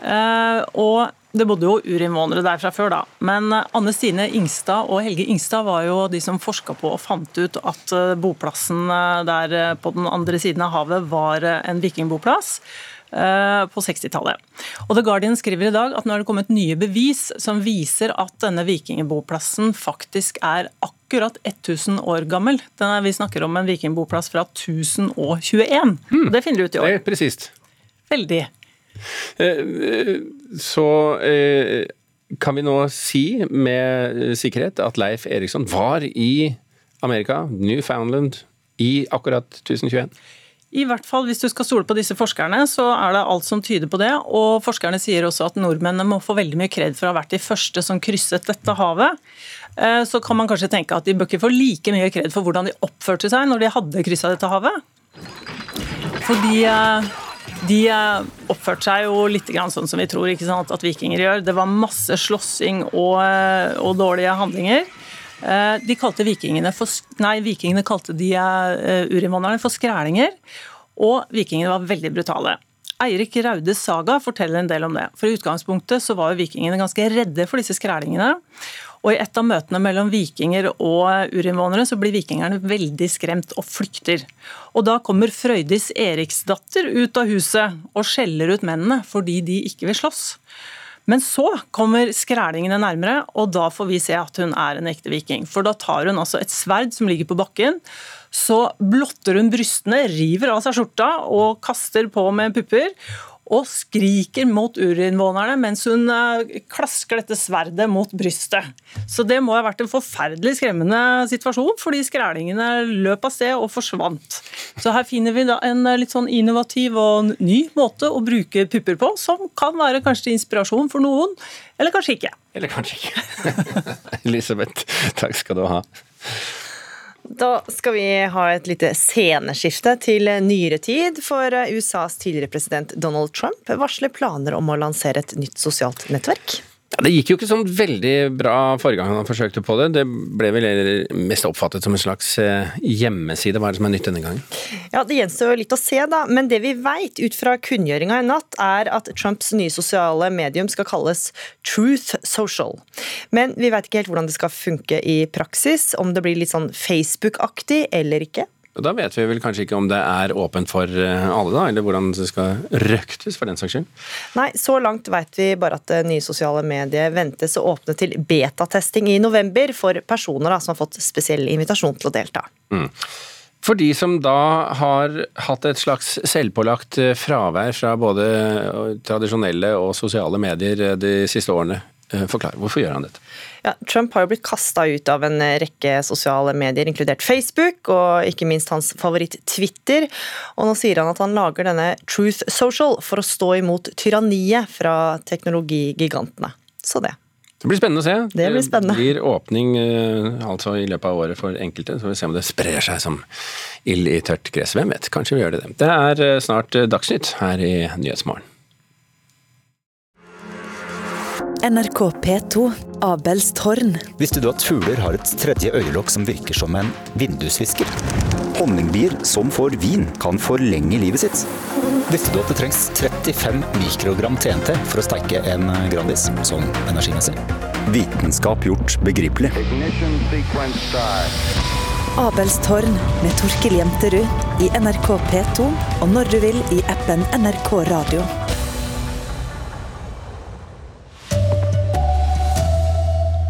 S28: Eh, og det bodde jo urinnvånere der fra før, da. Men eh, Anne Stine Ingstad og Helge Ingstad var jo de som forska på og fant ut at eh, boplassen der på den andre siden av havet var en vikingboplass. Eh, på 60-tallet. Og The Guardian skriver i dag at nå er det kommet nye bevis som viser at denne vikingboplassen faktisk er akkurat 1000 år gammel. Er, vi snakker om en vikingboplass fra 1021. Hmm. Det finner du ut i år.
S3: Det er presist.
S28: Veldig.
S3: Eh, så eh, kan vi nå si med sikkerhet at Leif Eriksson var i Amerika, Newfoundland, i akkurat 1021?
S28: I hvert fall hvis du skal stole på disse forskerne, så er det alt som tyder på det. Og forskerne sier også at nordmennene må få veldig mye kred for å ha vært de første som krysset dette havet. Eh, så kan man kanskje tenke at de bør ikke få like mye kred for hvordan de oppførte seg når de hadde kryssa dette havet. Fordi eh, de eh, oppførte seg jo litt sånn som vi tror ikke sant, at vikinger gjør. Det var masse slåssing og, og dårlige handlinger. Eh, de kalte vikingene for, nei, vikingene kalte de uh, urinnvandrerne for skrælinger, og vikingene var veldig brutale. Eirik Raudes saga forteller en del om det. For I utgangspunktet så var jo vikingene ganske redde for disse skrælingene. Og I et av møtene mellom vikinger og urinnvånere så blir vikingerne veldig skremt og flykter. Og Da kommer Frøydis Eriksdatter ut av huset og skjeller ut mennene fordi de ikke vil slåss. Men så kommer skrælingene nærmere, og da får vi se at hun er en ekte viking. For da tar hun altså et sverd som ligger på bakken, så blotter hun brystene, river av seg skjorta og kaster på med pupper og skriker mot urinnvånerne mens hun eh, klasker dette sverdet mot brystet. Så det må ha vært en forferdelig skremmende situasjon, fordi skrælingene løp av sted og forsvant. Så her finner vi da en eh, litt sånn innovativ og ny måte å bruke pupper på, som kan være kanskje inspirasjon for noen, eller kanskje ikke.
S3: Eller kanskje ikke. [laughs] Elisabeth, takk skal du ha.
S2: Da skal vi ha et lite sceneskifte til nyere tid, for USAs tidligere president Donald Trump varsler planer om å lansere et nytt sosialt nettverk.
S3: Ja, det gikk jo ikke sånn veldig bra forrige gang han forsøkte på det. Det ble vel mest oppfattet som en slags eh, hjemmeside. Hva er det som er nytt denne gangen?
S2: Ja, Det gjenstår litt å se, da. Men det vi veit ut fra kunngjøringa i natt, er at Trumps nye sosiale medium skal kalles Truth Social. Men vi veit ikke helt hvordan det skal funke i praksis. Om det blir litt sånn Facebook-aktig eller ikke.
S3: Da vet vi vel kanskje ikke om det er åpent for eh, alle, da, eller hvordan det skal røktes for den saks skyld?
S2: Nei, så langt vet vi bare at det nye sosiale medier ventes å åpne til betatesting i november for personer da, som har fått spesiell invitasjon til å delta. Mm.
S3: For de som da har hatt et slags selvpålagt eh, fravær fra både tradisjonelle og sosiale medier eh, de siste årene, forklar, hvorfor gjør han dette?
S2: Ja, Trump har jo blitt kasta ut av en rekke sosiale medier, inkludert Facebook, og ikke minst hans favoritt Twitter. Og nå sier han at han lager denne Truth Social for å stå imot tyranniet fra teknologigigantene. Så det.
S3: Det blir spennende å se.
S2: Det blir spennende.
S3: Det blir åpning eh, altså i løpet av året for enkelte, så får vi se om det sprer seg som ild i tørt gress. Hvem vet, kanskje vi gjør det. Det er eh, snart Dagsnytt her i Nyhetsmorgen.
S29: NRK P2, Abels tårn.
S22: Visste du at fugler har et tredje øyelokk som virker som en vindusvisker? Honningbier som får vin, kan forlenge livet sitt. Visste du at det trengs 35 mikrogram TNT for å steike en Grandis, sånn energimessig? Vitenskap gjort begripelig.
S29: Abels tårn med Torkil Jenterud i NRK P2 og når du vil i appen NRK Radio.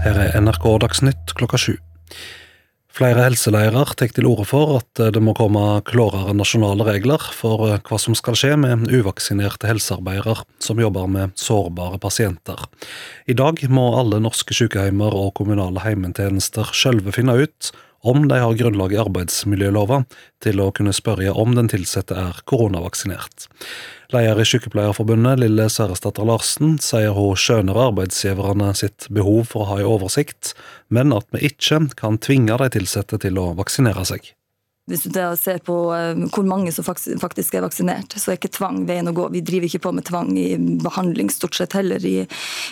S30: Her er NRK Dagsnytt klokka sju. Flere helseleirer tar til orde for at det må komme klarere nasjonale regler for hva som skal skje med uvaksinerte helsearbeidere som jobber med sårbare pasienter. I dag må alle norske sykehjemmer og kommunale heimetjenester sjølve finne ut om de har grunnlag i arbeidsmiljølova til å kunne spørre om den ansatte er koronavaksinert. Leder i Sykepleierforbundet, Lille Sverresdatter Larsen, sier hun skjønner arbeidsgiverne sitt behov for å ha en oversikt, men at vi ikke kan tvinge de ansatte til å vaksinere seg.
S6: Hvis du ser på eh, hvor mange som faktisk er vaksinert, så er ikke tvang veien å gå. Vi driver ikke på med tvang i behandling stort sett heller i,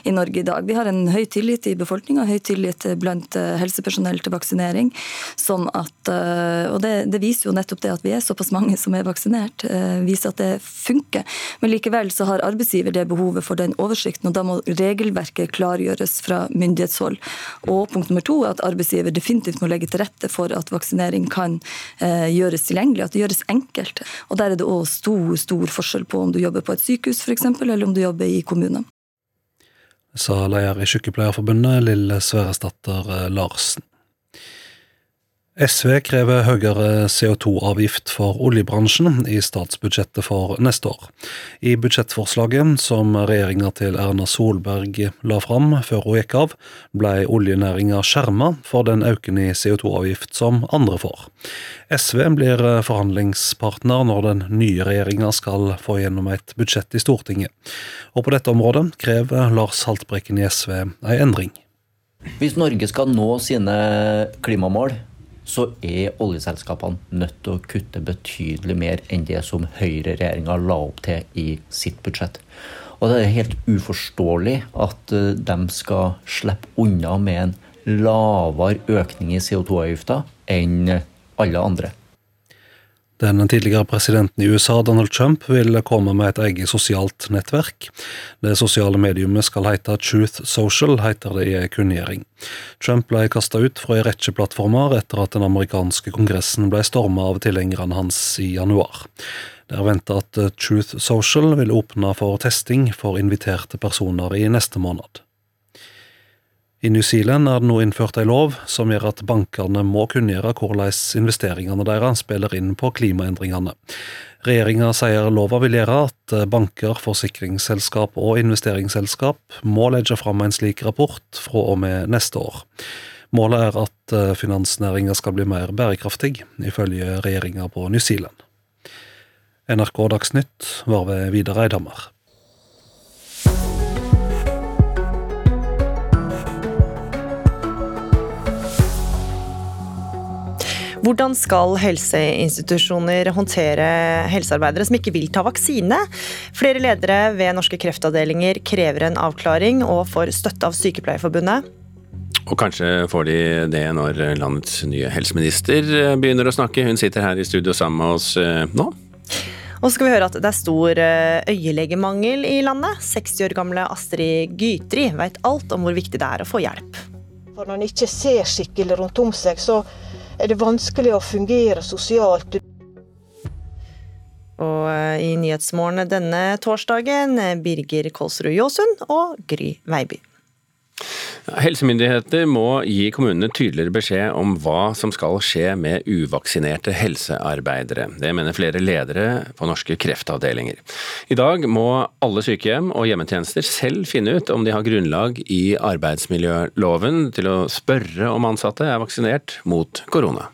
S6: i Norge i dag. Vi har en høy tillit i befolkninga, høy tillit blant eh, helsepersonell til vaksinering. Sånn at, eh, og det, det, viser jo nettopp det at vi er såpass mange som er vaksinert, viser at det funker. Men likevel så har arbeidsgiver det behovet for den oversikten, og da må regelverket klargjøres fra myndighetshold. Og punkt nummer to er at arbeidsgiver definitivt må legge til rette for at vaksinering kan Eh, gjøres tilgjengelig, at det gjøres enkelt. Og Der er det òg stor, stor forskjell på om du jobber på et sykehus for eksempel, eller om du jobber i kommunen.
S30: Sa leder i Sykepleierforbundet, Lille Sverresdatter eh, Larsen. SV krever høyere CO2-avgift for oljebransjen i statsbudsjettet for neste år. I budsjettforslaget som regjeringa til Erna Solberg la fram før hun gikk av, ble oljenæringa skjerma for den økende i CO2-avgift som andre får. SV blir forhandlingspartner når den nye regjeringa skal få gjennom et budsjett i Stortinget. Og på dette området krever Lars Haltbrekken i SV ei endring.
S31: Hvis Norge skal nå sine klimamål, så er oljeselskapene nødt til å kutte betydelig mer enn det som høyreregjeringa la opp til i sitt budsjett. Og det er helt uforståelig at eh, de skal slippe unna med en lavere økning i CO2-avgifta enn alle andre.
S30: Den tidligere presidenten i USA, Donald Trump, vil komme med et eget sosialt nettverk. Det sosiale mediumet skal hete Truth Social, heter det i en kunngjøring. Trump ble kasta ut fra en rekke plattformer etter at den amerikanske kongressen ble storma av tilhengerne hans i januar. Det er venta at Truth Social vil åpne for testing for inviterte personer i neste måned. I New Zealand er det nå innført en lov som gjør at bankene må kunngjøre hvordan investeringene deres spiller inn på klimaendringene. Regjeringa sier lova vil gjøre at banker, forsikringsselskap og investeringsselskap må legge fram en slik rapport fra og med neste år. Målet er at finansnæringa skal bli mer bærekraftig, ifølge regjeringa på New Zealand. NRK Dagsnytt var ved Vidar Eidhammer.
S2: Hvordan skal helseinstitusjoner håndtere helsearbeidere som ikke vil ta vaksine? Flere ledere ved norske kreftavdelinger krever en avklaring og får støtte av Sykepleierforbundet.
S3: Og kanskje får de det når landets nye helseminister begynner å snakke. Hun sitter her i studio sammen med oss eh, nå.
S2: Og så skal vi høre at det er stor eh, øyelegemangel i landet. 60 år gamle Astrid Gytri vet alt om hvor viktig det er å få hjelp.
S32: For når en ikke ser skikkelig rundt om seg, så er det vanskelig å fungere sosialt.
S2: Og eh, i Nyhetsmorgen denne torsdagen, Birger Kolsrud Jåsund og Gry Veiby.
S3: Helsemyndigheter må gi kommunene tydeligere beskjed om hva som skal skje med uvaksinerte helsearbeidere. Det mener flere ledere på norske kreftavdelinger. I dag må alle sykehjem og hjemmetjenester selv finne ut om de har grunnlag i arbeidsmiljøloven til å spørre om ansatte er vaksinert mot korona.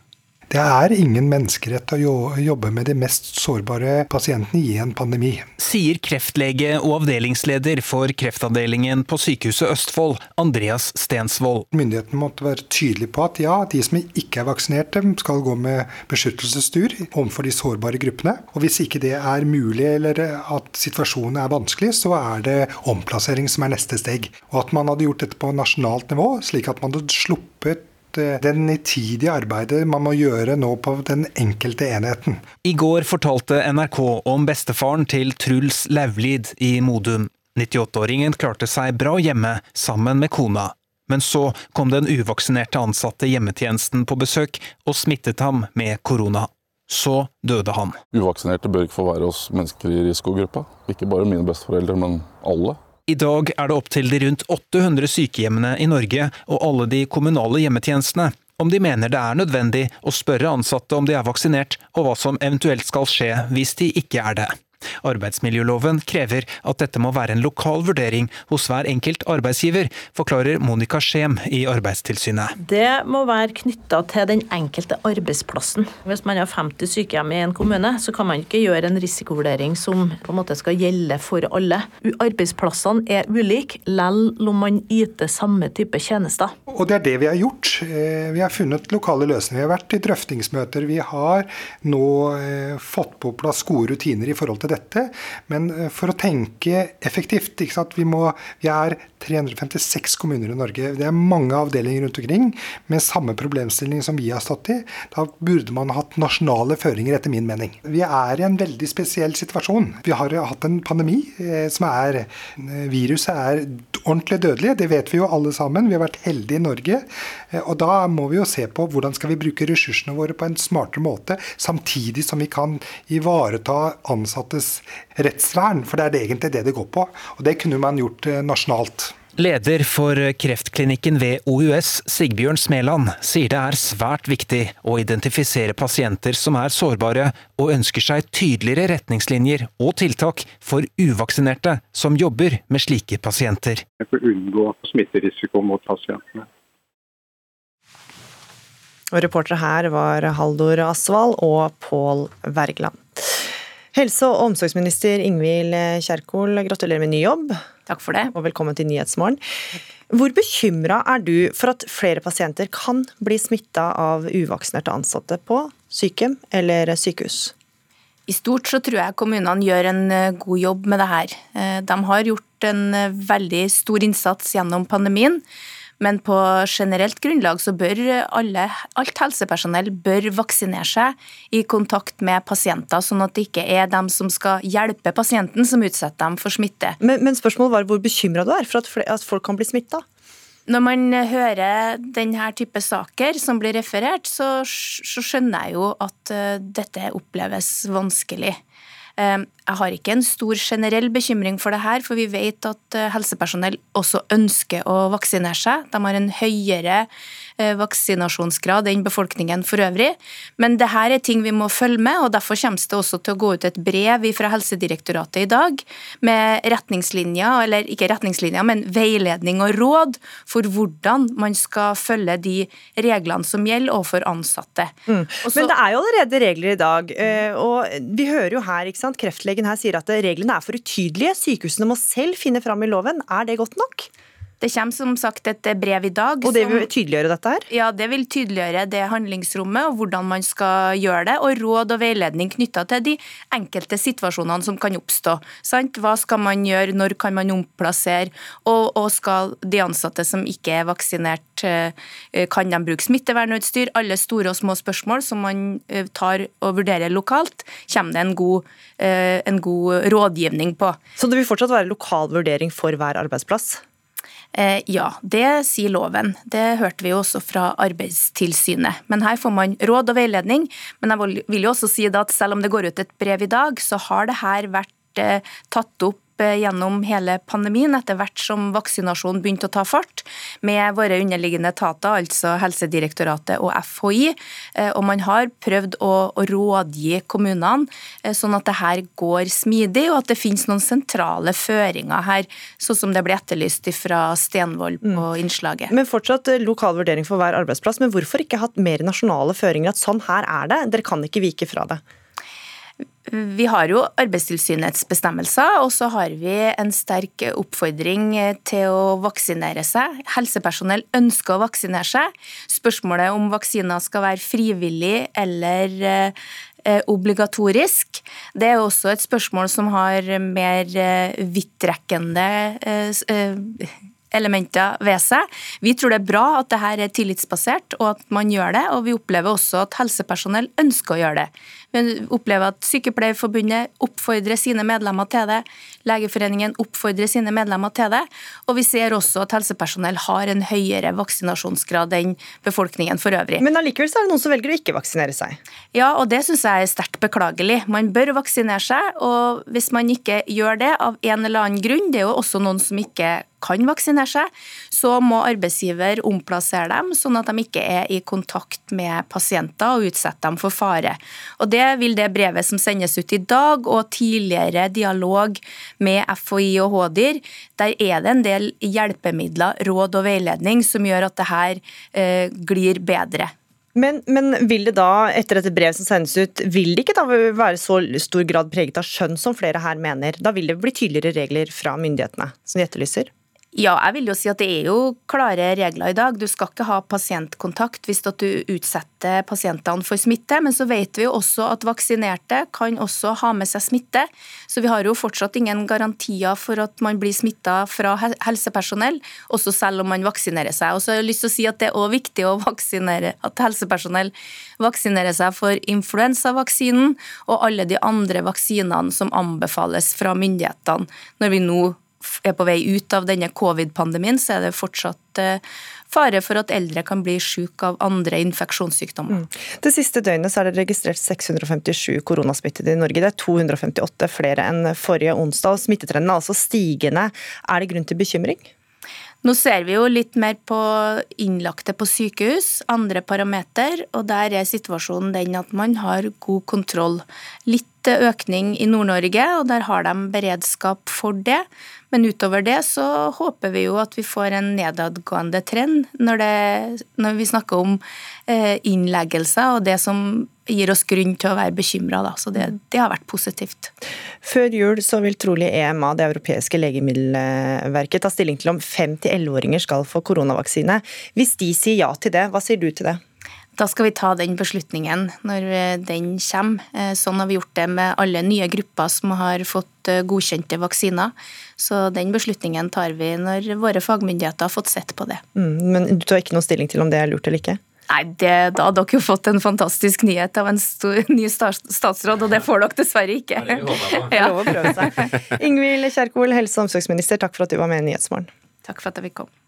S33: Det er ingen menneskerett å jobbe med de mest sårbare pasientene i en pandemi.
S34: Sier kreftlege og avdelingsleder for kreftavdelingen på Sykehuset Østfold, Andreas Stensvold.
S33: Myndighetene måtte være tydelige på at ja, de som ikke er vaksinerte skal gå med beskyttelsestur overfor de sårbare gruppene. Og hvis ikke det er mulig eller at situasjonen er vanskelig, så er det omplassering som er neste steg. Og at man hadde gjort dette på nasjonalt nivå, slik at man hadde sluppet det nitidige arbeidet man må gjøre nå på den enkelte enheten.
S34: I går fortalte NRK om bestefaren til Truls Lauvlid i Modum. 98-åringen klarte seg bra hjemme sammen med kona. Men så kom den uvaksinerte ansatte hjemmetjenesten på besøk og smittet ham med korona. Så døde han.
S26: Uvaksinerte bør ikke få være hos mennesker i risikogruppa. Ikke bare mine besteforeldre, men alle.
S34: I dag er det opp til de rundt 800 sykehjemmene i Norge og alle de kommunale hjemmetjenestene om de mener det er nødvendig å spørre ansatte om de er vaksinert, og hva som eventuelt skal skje hvis de ikke er det. Arbeidsmiljøloven krever at dette må være en lokal vurdering hos hver enkelt arbeidsgiver, forklarer Monica Skjem i Arbeidstilsynet.
S35: Det må være knytta til den enkelte arbeidsplassen. Hvis man har 50 sykehjem i en kommune, så kan man ikke gjøre en risikovurdering som på en måte skal gjelde for alle. Arbeidsplassene er ulike, lell om man yter samme type tjenester.
S33: Og det er det vi har gjort. Eh, vi har funnet lokale løsninger. Vi har vært i drøftingsmøter. Vi har nå eh, fått på plass gode rutiner i forhold til dette. Men eh, for å tenke effektivt vi, må, vi, er 356 kommuner i Norge. Det er mange avdelinger rundt omkring med samme problemstilling som vi har stått i. Da burde man hatt nasjonale føringer, etter min mening. Vi er i en veldig spesiell situasjon. Vi har hatt en pandemi eh, som er eh, Viruset er ordentlig dødelig, det vet vi jo alle sammen. Vi har vært heldige i Norge. Og da må vi jo se på hvordan skal vi bruke ressursene våre på en smartere måte, samtidig som vi kan ivareta ansattes rettsvern, for det er det egentlig det det går på. Og det kunne man gjort eh, nasjonalt.
S34: Leder for kreftklinikken ved OUS, Sigbjørn Smeland, sier det er svært viktig å identifisere pasienter som er sårbare, og ønsker seg tydeligere retningslinjer og tiltak for uvaksinerte som jobber med slike pasienter.
S36: For å unngå smitterisiko mot pasientene.
S2: Og Reportere her var Haldor Asvald og Pål Wergeland. Helse- og omsorgsminister Ingvild Kjerkol, gratulerer med ny jobb.
S37: Takk for det.
S2: Og velkommen til Nyhetsmorgen. Hvor bekymra er du for at flere pasienter kan bli smitta av uvaksinerte ansatte på sykehjem eller sykehus?
S37: I stort så tror jeg kommunene gjør en eh, god jobb med det her. Eh, de har gjort en eh, veldig stor innsats gjennom pandemien. Men på generelt grunnlag så bør alle, alt helsepersonell bør vaksinere seg i kontakt med pasienter, sånn at det ikke er dem som skal hjelpe pasienten som utsetter dem for smitte.
S2: Men, men spørsmålet var hvor bekymra du er for at, at folk kan bli smitta?
S37: Når man hører denne type saker som blir referert, så, så skjønner jeg jo at uh, dette oppleves vanskelig. Jeg har ikke en stor generell bekymring for det her, for vi vet at uh, helsepersonell også ønsker å vaksinere seg. De har en høyere Eh, vaksinasjonsgrad enn befolkningen for øvrig. Men det her er ting vi må følge med, og derfor kommer det også til å gå ut et brev fra Helsedirektoratet i dag med retningslinjer, eller ikke retningslinjer, men veiledning og råd for hvordan man skal følge de reglene som gjelder overfor ansatte.
S2: Mm. Også, men det er jo allerede regler i dag, eh, og vi hører jo her, ikke sant, kreftlegen her sier at reglene er for utydelige. Sykehusene må selv finne fram i loven. Er det godt nok?
S37: Det kommer som sagt et brev i dag.
S2: Og det vil tydeliggjøre dette her?
S37: Ja, det vil tydeliggjøre det handlingsrommet og hvordan man skal gjøre det, og råd og veiledning knytta til de enkelte situasjonene som kan oppstå. Sant? Hva skal man gjøre, når kan man omplassere, og, og skal de ansatte som ikke er vaksinert, eh, kan de bruke smittevernutstyr? Alle store og små spørsmål som man eh, tar og vurderer lokalt, kommer det en god, eh, en god rådgivning på.
S2: Så det vil fortsatt være lokal vurdering for hver arbeidsplass?
S37: Eh, ja, det sier loven. Det hørte vi jo også fra Arbeidstilsynet. Men her får man råd og veiledning. Men jeg vil jo også si at selv om det går ut et brev i dag, så har det her vært eh, tatt opp gjennom hele pandemien, etter hvert som vaksinasjonen begynte å ta fart, med våre underliggende etater, altså Helsedirektoratet og FHI. Eh, og man har prøvd å, å rådgi kommunene sånn at det her går smidig, og at det finnes noen sentrale føringer her, sånn som det ble etterlyst fra Stenvold på mm. innslaget.
S2: Men fortsatt lokal vurdering for hver arbeidsplass. Men hvorfor ikke hatt mer nasjonale føringer? At sånn her er det, dere kan ikke vike fra det?
S37: Vi har jo Arbeidstilsynets bestemmelser, og så har vi en sterk oppfordring til å vaksinere seg. Helsepersonell ønsker å vaksinere seg. Spørsmålet om vaksiner skal være frivillig eller eh, obligatorisk, det er også et spørsmål som har mer eh, vidtrekkende eh, elementer ved seg. Vi tror det er bra at dette er tillitsbasert, og at man gjør det. Og vi opplever også at helsepersonell ønsker å gjøre det. Vi opplever at Sykepleierforbundet oppfordrer sine medlemmer til det. Legeforeningen oppfordrer sine medlemmer til det. Og vi ser også at helsepersonell har en høyere vaksinasjonsgrad enn befolkningen for øvrig.
S2: Men allikevel så er det noen som velger å ikke vaksinere seg?
S37: Ja, og det syns jeg er sterkt beklagelig. Man bør vaksinere seg, og hvis man ikke gjør det av en eller annen grunn, det er jo også noen som ikke kan vaksinere seg, så må arbeidsgiver omplassere dem, sånn at de ikke er i kontakt med pasienter og utsetter dem for fare. Og Det vil det brevet som sendes ut i dag, og tidligere dialog med FHI og HDIR, der er det en del hjelpemidler, råd og veiledning som gjør at det her eh, glir bedre.
S2: Men, men, vil det da, etter dette brevet som sendes ut, vil det ikke da være så stor grad preget av skjønn som flere her mener? Da vil det bli tydeligere regler fra myndighetene, som de etterlyser?
S37: Ja, jeg vil jo si at det er jo klare regler i dag. Du skal ikke ha pasientkontakt hvis du utsetter pasientene for smitte. Men så vet vi jo også at vaksinerte kan også ha med seg smitte. Så vi har jo fortsatt ingen garantier for at man blir smitta fra helsepersonell, også selv om man vaksinerer seg. Og så har jeg lyst til å si at det er også viktig at helsepersonell vaksinerer seg for influensavaksinen og alle de andre vaksinene som anbefales fra myndighetene når vi nå er på vei ut av denne covid-pandemien, så er det fortsatt eh, fare for at eldre kan bli syke av andre infeksjonssykdommer. Mm.
S2: Det siste døgnet er det registrert 657 koronasmittede i Norge. Det er 258 flere enn forrige onsdag. og Smittetrenden er altså stigende. Er det grunn til bekymring?
S37: Nå ser vi jo litt mer på innlagte på sykehus, andre parameter, og der er situasjonen den at man har god kontroll. Litt økning i Nord-Norge, og der har de beredskap for det. Men utover det så håper vi jo at vi får en nedadgående trend når, det, når vi snakker om eh, innleggelser og det som gir oss grunn til å være bekymra. Så det, det, har vært positivt.
S2: Før jul så vil trolig EMA, det europeiske legemiddelverket, ta stilling til om 5-11-åringer skal få koronavaksine. Hvis de sier ja til det, hva sier du til det?
S37: Da skal vi ta den beslutningen når eh, den kommer. Eh, sånn har vi gjort det med alle nye grupper som har fått eh, godkjente vaksiner. Så den beslutningen tar vi når våre fagmyndigheter har fått sett på det.
S2: Mm, men du tar ikke noe stilling til om det er lurt eller ikke?
S37: Nei, det, Da hadde dere jo fått en fantastisk nyhet av en stor, ny statsråd, og det får dere dessverre ikke.
S2: Ja. [laughs] Ingvild Kjerkol, helse- og omsorgsminister, takk for at du var med i Nyhetsmorgen.
S37: Takk for at jeg fikk komme.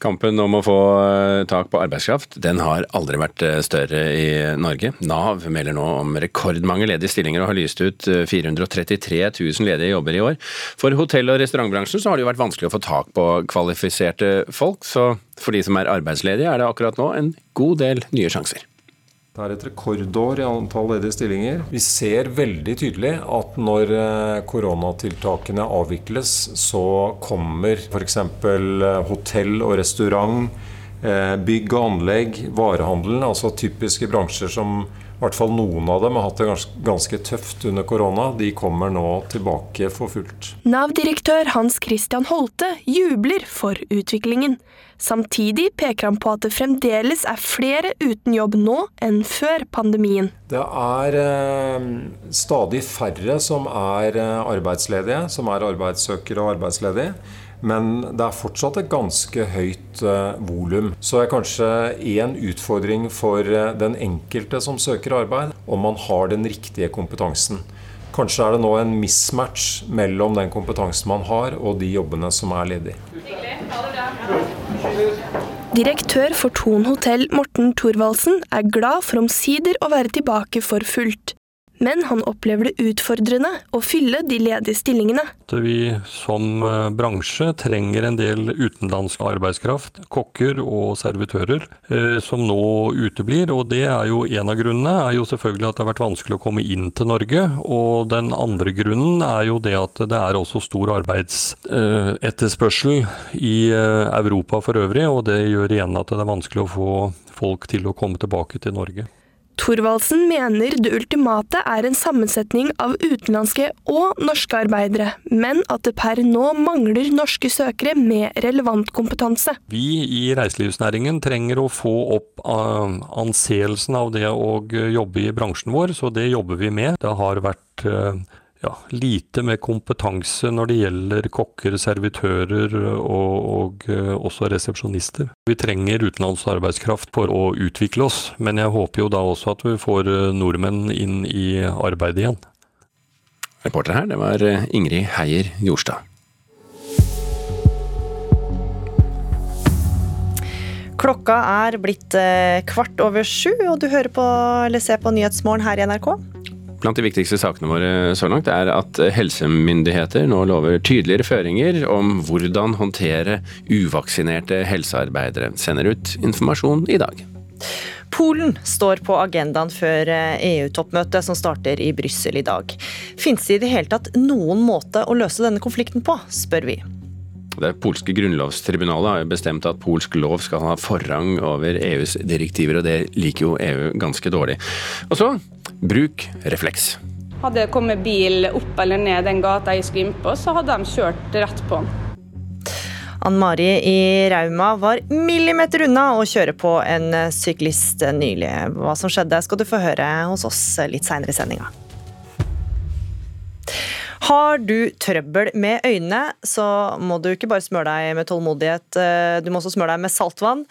S3: Kampen om å få eh, tak på arbeidskraft den har aldri vært eh, større i Norge. Nav melder nå om rekordmange ledige stillinger og har lyst ut 433 eh, 000 ledige jobber i år. For hotell- og restaurantbransjen så har det jo vært vanskelig å få tak på kvalifiserte folk, så for de som er arbeidsledige er det akkurat nå en god del nye sjanser.
S38: Det er et rekordår i antall ledige stillinger. Vi ser veldig tydelig at når eh, koronatiltakene avvikles, så kommer f.eks. Eh, hotell og restaurant, eh, bygg og anlegg, varehandelen, altså typiske bransjer som i hvert fall noen av dem har hatt det ganske tøft under korona. De kommer nå tilbake for fullt.
S39: Nav-direktør Hans Christian Holte jubler for utviklingen. Samtidig peker han på at det fremdeles er flere uten jobb nå enn før pandemien.
S38: Det er eh, stadig færre som er eh, arbeidsledige, som er arbeidssøkere og arbeidsledige. Men det er fortsatt et ganske høyt eh, volum. Så er kanskje én utfordring for uh, den enkelte som søker arbeid, om man har den riktige kompetansen. Kanskje er det nå en mismatch mellom den kompetansen man har, og de jobbene som er ledige.
S39: Direktør for Thon hotell Morten Thorvaldsen er glad for omsider å være tilbake for fullt. Men han opplever det utfordrende å fylle de ledige stillingene.
S40: Vi som eh, bransje trenger en del utenlandsk arbeidskraft, kokker og servitører, eh, som nå uteblir. og det er jo En av grunnene er jo selvfølgelig at det har vært vanskelig å komme inn til Norge. Og den andre grunnen er jo det at det er også stor arbeidsetterspørsel i Europa for øvrig. Og det gjør igjen at det er vanskelig å få folk til å komme tilbake til Norge.
S39: Thorvaldsen mener det ultimate er en sammensetning av utenlandske og norske arbeidere, men at det per nå mangler norske søkere med relevant kompetanse.
S40: Vi i reiselivsnæringen trenger å få opp anseelsen av det å jobbe i bransjen vår, så det jobber vi med. Det har vært ja, lite med kompetanse når det gjelder kokker, servitører og, og uh, også resepsjonister. Vi trenger utenlandsk arbeidskraft for å utvikle oss, men jeg håper jo da også at vi får uh, nordmenn inn i arbeidet igjen.
S3: Reporter her, det var uh, Ingrid Heier Jorstad.
S2: Klokka er blitt kvart over sju, og du hører på eller ser på Nyhetsmorgen her i NRK.
S3: Blant de viktigste sakene våre så langt er at helsemyndigheter nå lover tydeligere føringer om hvordan håndtere uvaksinerte helsearbeidere. Sender ut informasjon i dag.
S2: Polen står på agendaen før EU-toppmøtet som starter i Brussel i dag. Fins det i det hele tatt noen måte å løse denne konflikten på, spør vi.
S3: Det polske grunnlovstribunalet har bestemt at polsk lov skal ha forrang over EUs direktiver, og det liker jo EU ganske dårlig. Og så bruk refleks.
S41: Hadde det kommet bil opp eller ned den gata jeg skulle inn på, så hadde de kjørt rett på den.
S2: Ann Mari i Rauma var millimeter unna å kjøre på en syklist nylig. Hva som skjedde skal du få høre hos oss litt seinere i sendinga. Har du trøbbel med øynene, så må du ikke bare smøre deg med tålmodighet, du må også smøre deg med saltvann.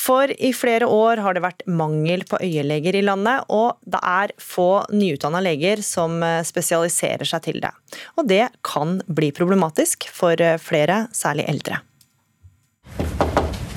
S2: For i flere år har det vært mangel på øyeleger i landet, og det er få nyutdanna leger som spesialiserer seg til det. Og det kan bli problematisk for flere, særlig eldre.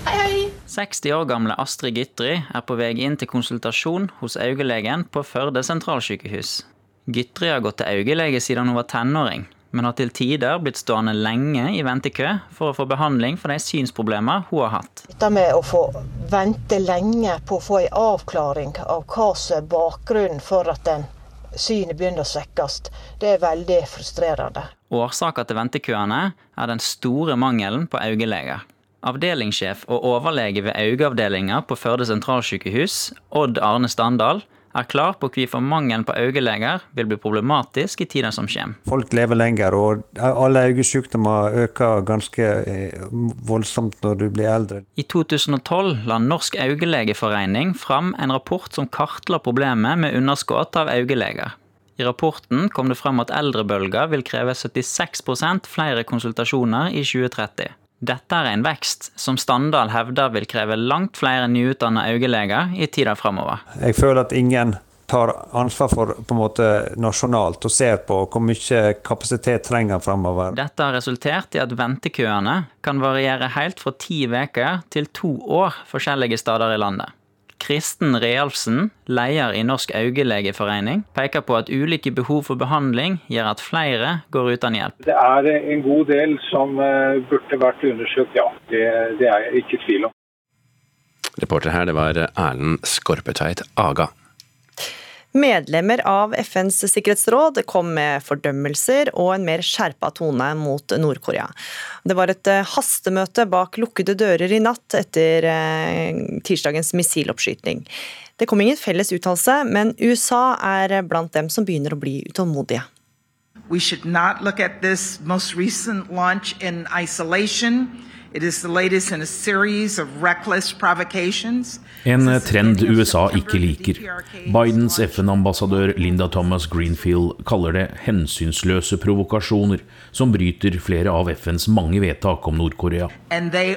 S42: Hei, hei! 60 år gamle Astrid Gytri er på vei inn til konsultasjon hos øyelegen på Førde sentralsykehus. Gytry har gått til øyelege siden hun var tenåring, men har til tider blitt stående lenge i ventekø for å få behandling for de synsproblemer hun har hatt.
S43: Dette med å få vente lenge på å få en avklaring av hva som er bakgrunnen for at den synet begynner å svekkes, det er veldig frustrerende.
S42: Årsaken til ventekøene er den store mangelen på øyeleger. Avdelingssjef og overlege ved øyeavdelinga på Førde sentralsykehus, Odd Arne Standal, er klar på hvorfor mangelen på øyeleger vil bli problematisk i tida som kommer.
S44: Folk lever lenger, og alle øyesykdommer øker ganske voldsomt når du blir eldre.
S42: I 2012 la Norsk øyelegeforening fram en rapport som kartla problemet med underskudd av øyeleger. I rapporten kom det fram at eldrebølga vil kreve 76% flere konsultasjoner i 2030. Dette er en vekst som Standal hevder vil kreve langt flere nyutdanna øyeleger i tida framover.
S44: Jeg føler at ingen tar ansvar for på en måte nasjonalt og ser på hvor mye kapasitet trenger framover.
S42: Dette har resultert i at ventekøene kan variere helt fra ti uker til to år forskjellige steder i landet. Kristen Realfsen, leder i Norsk augelegeforening, peker på at ulike behov for behandling gjør at flere går uten hjelp.
S45: Det er en god del som burde vært undersøkt, ja. Det, det er jeg ikke i tvil om.
S3: Reporter her, det var Erlend Skorpetveit Aga.
S2: Medlemmer av FNs sikkerhetsråd kom med fordømmelser og en mer skjerpa tone mot Nord-Korea. Det var et hastemøte bak lukkede dører i natt etter tirsdagens missiloppskyting. Det kom ingen felles uttalelse, men USA er blant dem som begynner å bli utålmodige.
S26: We should not look at this most recent launch in isolation. It is the latest in a series of reckless provocations.
S46: En trend USA ikke liker. Bidens FN-ambassadør Linda Thomas Greenfield kaller det hensynsløse provokasjoner som bryter flere av FNs mange vedtak om Nord-Korea.
S26: And they.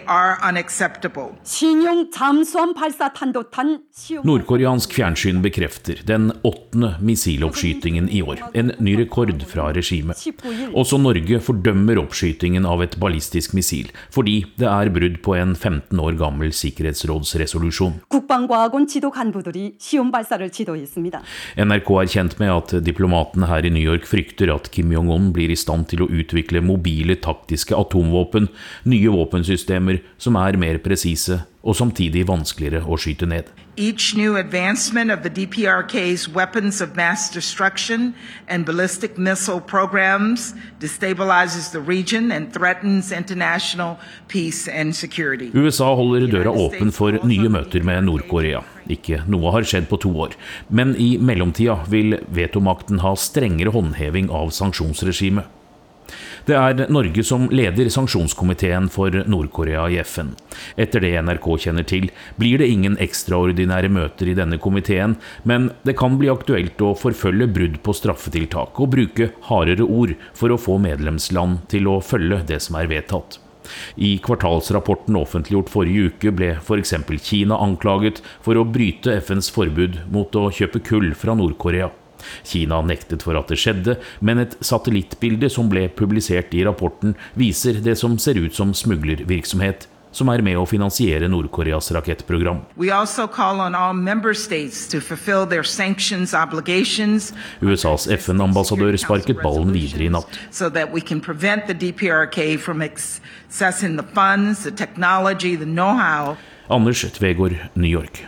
S46: Nordkoreansk fjernsyn bekrefter den åttende missiloppskytingen i år. En ny rekord fra regimet. Også Norge fordømmer oppskytingen av et ballistisk missil, fordi det er brudd på en 15 år gammel sikkerhetsrådsresolusjon. NRK er kjent med at diplomatene her i New York frykter at Kim Jong-un blir i stand til å utvikle mobile taktiske atomvåpen, nye våpensystemer som er mer presise og samtidig vanskeligere å skyte ned.
S26: Each new advancement of the DPRK's weapons of mass destruction and ballistic missile programs destabilizes the region and threatens international peace and security.
S46: USA holder døra åpen for nye møter med Nord-Korea. Ikke noe har skjedd på to år, men i mellomtida vil vetomakten ha strengere håndheving av sanksjonsregimet. Det er Norge som leder sanksjonskomiteen for Nord-Korea i FN. Etter det NRK kjenner til, blir det ingen ekstraordinære møter i denne komiteen, men det kan bli aktuelt å forfølge brudd på straffetiltak og bruke hardere ord for å få medlemsland til å følge det som er vedtatt. I kvartalsrapporten offentliggjort forrige uke ble f.eks. Kina anklaget for å bryte FNs forbud mot å kjøpe kull fra Nord-Korea. Kina nektet for at det skjedde, men et satellittbilde som ble publisert i rapporten, viser det som ser ut som smuglervirksomhet som er med å finansiere Nord-Koreas rakettprogram. USAs FN-ambassadør sparket ballen videre i natt. Anders Tvegård, New York.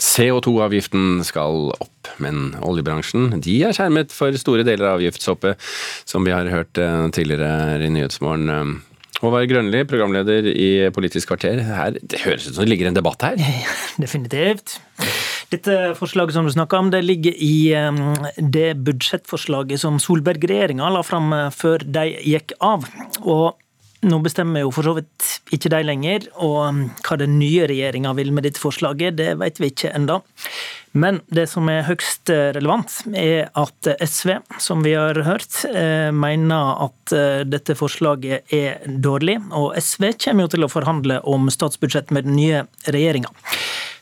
S3: CO2-avgiften skal opp, men oljebransjen de er skjermet for store deler av avgiftshoppet, som vi har hørt eh, tidligere i Nyhetsmorgen. Håvard Grønli, programleder i Politisk kvarter. Her, det høres ut som det ligger en debatt her? [laughs]
S47: Definitivt. Dette forslaget som du snakker om, det ligger i eh, det budsjettforslaget som Solberg-regjeringa la fram eh, før de gikk av. Og nå bestemmer jo for så vidt ikke de lenger, og um, hva den nye regjeringa vil med dette forslaget, det vet vi ikke enda. Men det som er høgst eh, relevant, er at SV, som vi har hørt, eh, mener at eh, dette forslaget er dårlig. Og SV kommer jo til å forhandle om statsbudsjett med den nye regjeringa.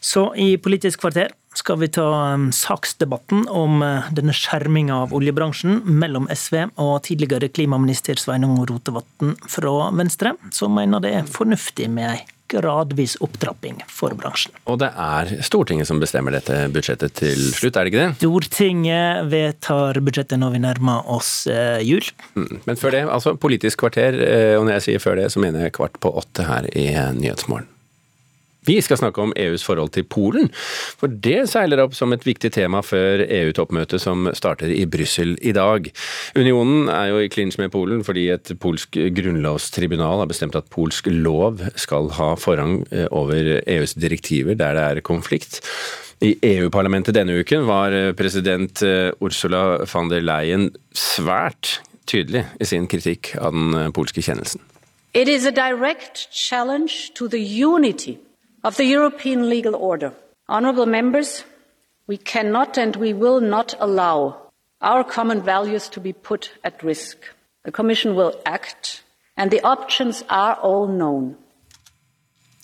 S47: Så i Politisk kvarter skal vi ta um, saksdebatten om uh, denne skjerminga av oljebransjen mellom SV og tidligere klimaminister Sveinung Rotevatn fra Venstre, som mener det er fornuftig med ei gradvis opptrapping for bransjen.
S3: Og det er Stortinget som bestemmer dette budsjettet til slutt, er det ikke det?
S47: Stortinget vedtar budsjettet når vi nærmer oss uh, jul.
S3: Mm, men før det, altså Politisk kvarter, uh, og når jeg sier før det, så mener jeg kvart på åtte her i Nyhetsmorgen. Vi skal snakke om EUs forhold til Polen, for det seiler opp som et viktig tema før EU-toppmøtet som starter i Brussel i dag. Unionen er jo i klinsj med Polen fordi et polsk grunnlovstribunal har bestemt at polsk lov skal ha forrang eh, over EUs direktiver der det er konflikt. I EU-parlamentet denne uken var eh, president eh, Ursula von der Leyen svært tydelig i sin kritikk av den polske kjennelsen.
S44: It is a direct challenge to the of the European legal order. Honourable members, we cannot and we will not allow our common values to be put at risk. The Commission will act, and the options are all known.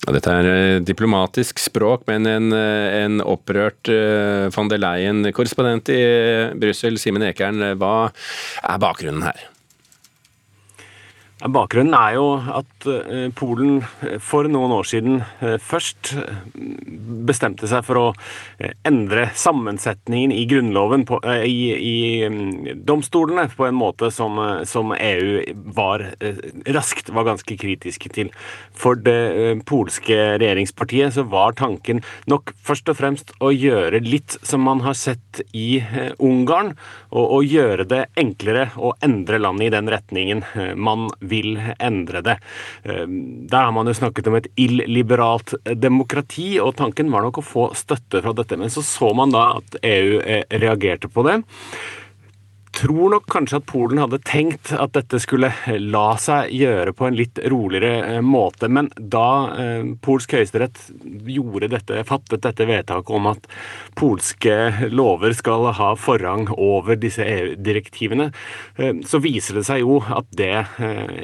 S3: Dette er eh, diplomatisk språk, men en, eh, en opprørt uh, von der Leyen, korrespondent i Brussel, Simen Ekern, hva er bakgrunnen her?
S40: Bakgrunnen er jo at eh, Polen eh, for noen år siden eh, først bestemte seg for å endre sammensetningen i grunnloven på, i, i, mm, domstolene på en måte som, som, EU var raskt var ganske kritiske til. For det polske regjeringspartiet så var tanken nok først og fremst å gjøre litt som man har sett i Ungarn, og, og gjøre det enklere å endre landet i den retningen man vil endre det. Da der har man jo snakket om et illiberalt demokrati, og tanken var nok å få støtte fra dette. Men så så man da at EU eh, reagerte på det tror nok kanskje at Polen hadde tenkt at dette skulle la seg gjøre på en litt roligere eh, måte, men da eh, polsk høyesterett gjorde dette, fattet dette vedtaket om at polske lover skal ha forrang over disse EU-direktivene, eh, så viser det seg jo at det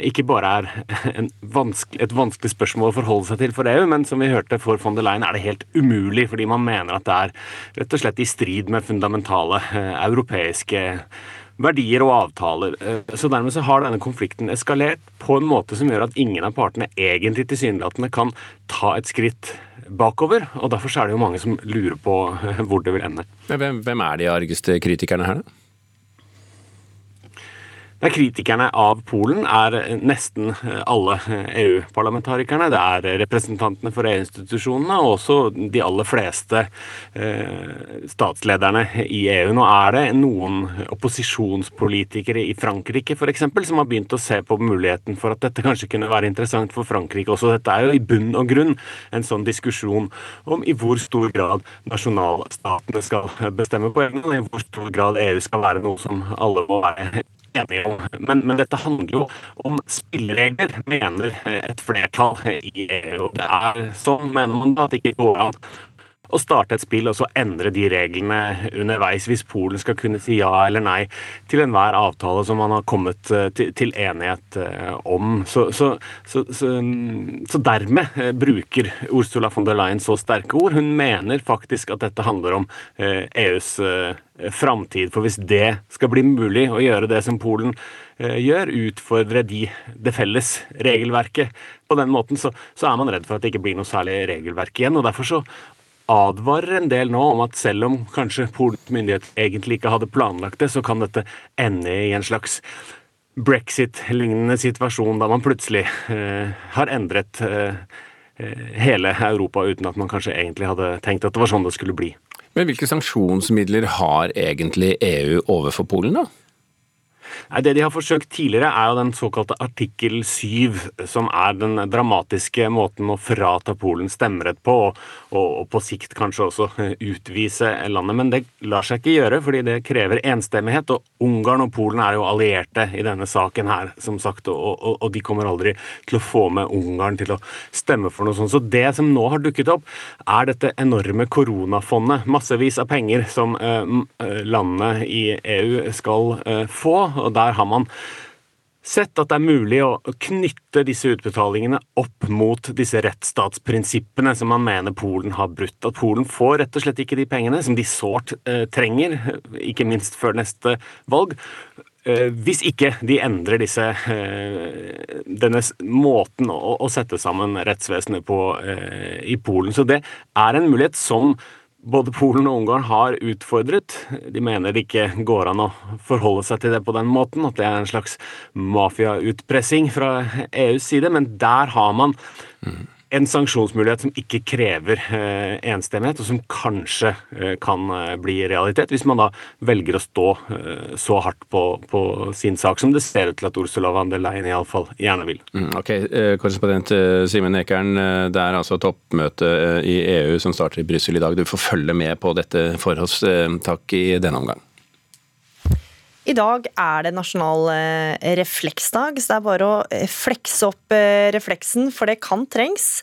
S40: ikke bare er vanskelig, et vanskelig spørsmål å forholde seg til for EU, men som vi hørte for von der Leyen er det helt umulig, fordi man mener at det er rett og slett i strid med fundamentale europeiske verdier og avtaler. Så dermed så har denne konflikten eskalert på en måte som gjør at ingen av partene egentlig tilsynelatende kan ta et skritt bakover. Og derfor er det jo mange som lurer på hvor det vil ende.
S3: Hvem er de argeste kritikerne her, da?
S40: Kritikerne av Polen er nesten alle EU-parlamentarikerne. Det er representantene for EU-institusjonene og også de aller fleste eh, statslederne i EU. Nå er det noen opposisjonspolitikere i Frankrike f.eks. som har begynt å se på muligheten for at dette kanskje kunne være interessant for Frankrike også. Dette er jo i bunn og grunn en sånn diskusjon om i hvor stor grad nasjonalstatene skal bestemme på egen hånd, i hvor stor grad EU skal være noe som alle må være enige om. Men, men, dette handler jo om spilleregler, mener et flertall i EU. Det er sånn, mener man da, at det ikke går an å starte et spill og så endre de reglene underveis, hvis Polen skal kunne si ja eller nei til enhver avtale som man har kommet eh, til, enighet eh, om. Så, så, så, så, dermed eh, bruker Ursula von der Leyen så sterke ord. Hun mener faktisk at dette handler om EUs e framtid. For hvis det skal bli mulig å gjøre det som Polen gjør, utfordre de, det felles regelverket på den måten, så, så, er man redd for at det ikke blir noe særlig regelverk igjen. og Derfor så advarer en del nå om at selv om kanskje polsk myndighet egentlig ikke hadde planlagt det, så kan dette ende i en slags brexit-lignende situasjon, da man plutselig eh, har endret eh, eh, hele Europa uten at man kanskje egentlig hadde tenkt at det var sånn det skulle bli.
S3: Men hvilke sanksjonsmidler har egentlig EU overfor Polen, da?
S40: Nei, Det de har forsøkt tidligere, er jo den såkalte artikkel 7, som er den dramatiske måten å frata Polen stemmerett på, og, og, og, på sikt kanskje også utvise landet. Men det lar seg ikke gjøre, fordi det krever enstemmighet. Og Ungarn og Polen er jo allierte i denne saken her, som sagt, og, og de kommer aldri til å få med Ungarn til å stemme for noe sånt. Så det som nå har dukket opp, er dette enorme koronafondet. Massevis av penger som eh, eh landene i EU skal eh, få og der har man sett at det er mulig å knytte disse utbetalingene opp mot disse rettsstatsprinsippene som man mener Polen har brutt. At Polen får rett og slett ikke de pengene som de sårt eh, trenger, ikke minst før neste valg. Eh, hvis ikke de endrer disse, eh, denne måten å, å, sette sammen rettsvesenet på i Polen. Så det er en mulighet som både Polen og Ungarn har utfordret. De mener det ikke går an å forholde seg til det på den måten, at det er en slags mafiautpressing fra EUs side, men der har man en sanksjonsmulighet som ikke krever eh, enstemmighet, og som kanskje eh, kan eh, bli realitet, hvis man da velger å stå så hardt på, på, sin sak som det ser ut til at Ursula von der Leyen iallfall gjerne vil.
S3: Mm, ok, Korrespondent Simen Ekern, det er altså toppmøte i EU som starter i Brussel i dag. Du får følge med på dette for oss. Takk i denne omgang.
S2: I dag er det nasjonal eh, refleksdag, så det er bare å eh, flekse opp eh, refleksen, for det kan trengs.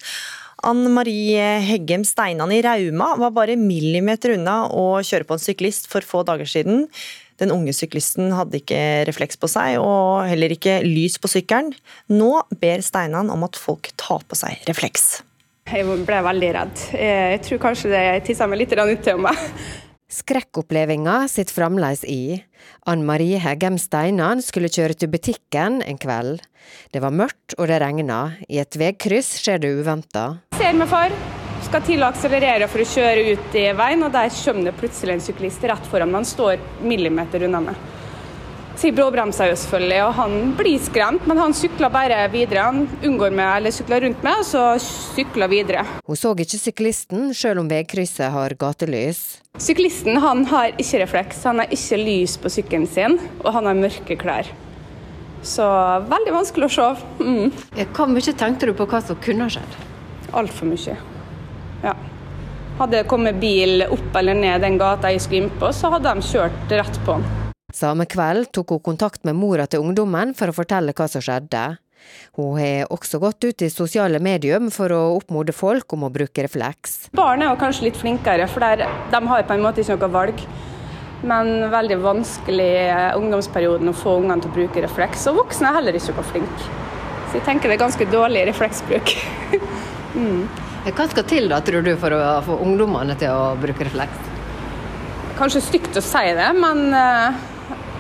S2: Ann Marie Heggem Steinan i Rauma var bare millimeter unna å kjøre på en syklist for få dager siden. Den unge syklisten hadde ikke refleks på seg, og heller ikke lys på sykkelen. Nå ber Steinan om at folk tar på seg refleks.
S41: Jeg ble veldig redd. Jeg tror kanskje det tissa meg litt ut til meg.
S48: Skrekkopplevelsen sitter fremdeles i. Ann Marie Heggem Steinan skulle kjøre til butikken en kveld. Det var mørkt og det regna. I et veikryss skjer det uventa.
S41: Ser meg for, skal til å akselerere for å kjøre ut i veien, og der kommer det plutselig en syklist rett foran meg. Han står millimeter unna meg. Så bråbremser bråbremsa jo selvfølgelig, og han blir skremt, men han sykler bare videre. Han unngår meg, eller sykler rundt meg, og så sykler videre.
S48: Hun så ikke syklisten, selv om veikrysset har gatelys.
S41: Syklisten han har ikke refleks, han har ikke lys på sykkelen sin, og han har mørke klær. Så veldig vanskelig å se. Mm.
S48: Hvor mye tenkte du på hva som kunne ha skjedd?
S41: Altfor mye. Ja. Hadde det kommet bil opp eller ned den gata jeg skulle inn på, så hadde de kjørt rett på den.
S48: Samme kveld tok hun kontakt med mora til ungdommen for å fortelle hva som skjedde. Hun har også gått ut i sosiale medier for å oppmode folk om å bruke refleks.
S41: Barn er jo kanskje litt flinkere, for der, de har på en måte ikke noe valg. Men veldig vanskelig i ungdomsperioden å få ungene til å bruke refleks. Og voksne er heller ikke noe flinke. Så jeg tenker det er ganske dårlig refleksbruk. [laughs]
S48: mm. Hva skal til da, tror du, for å få ungdommene til å bruke refleks?
S41: Kanskje stygt å si det, men uh,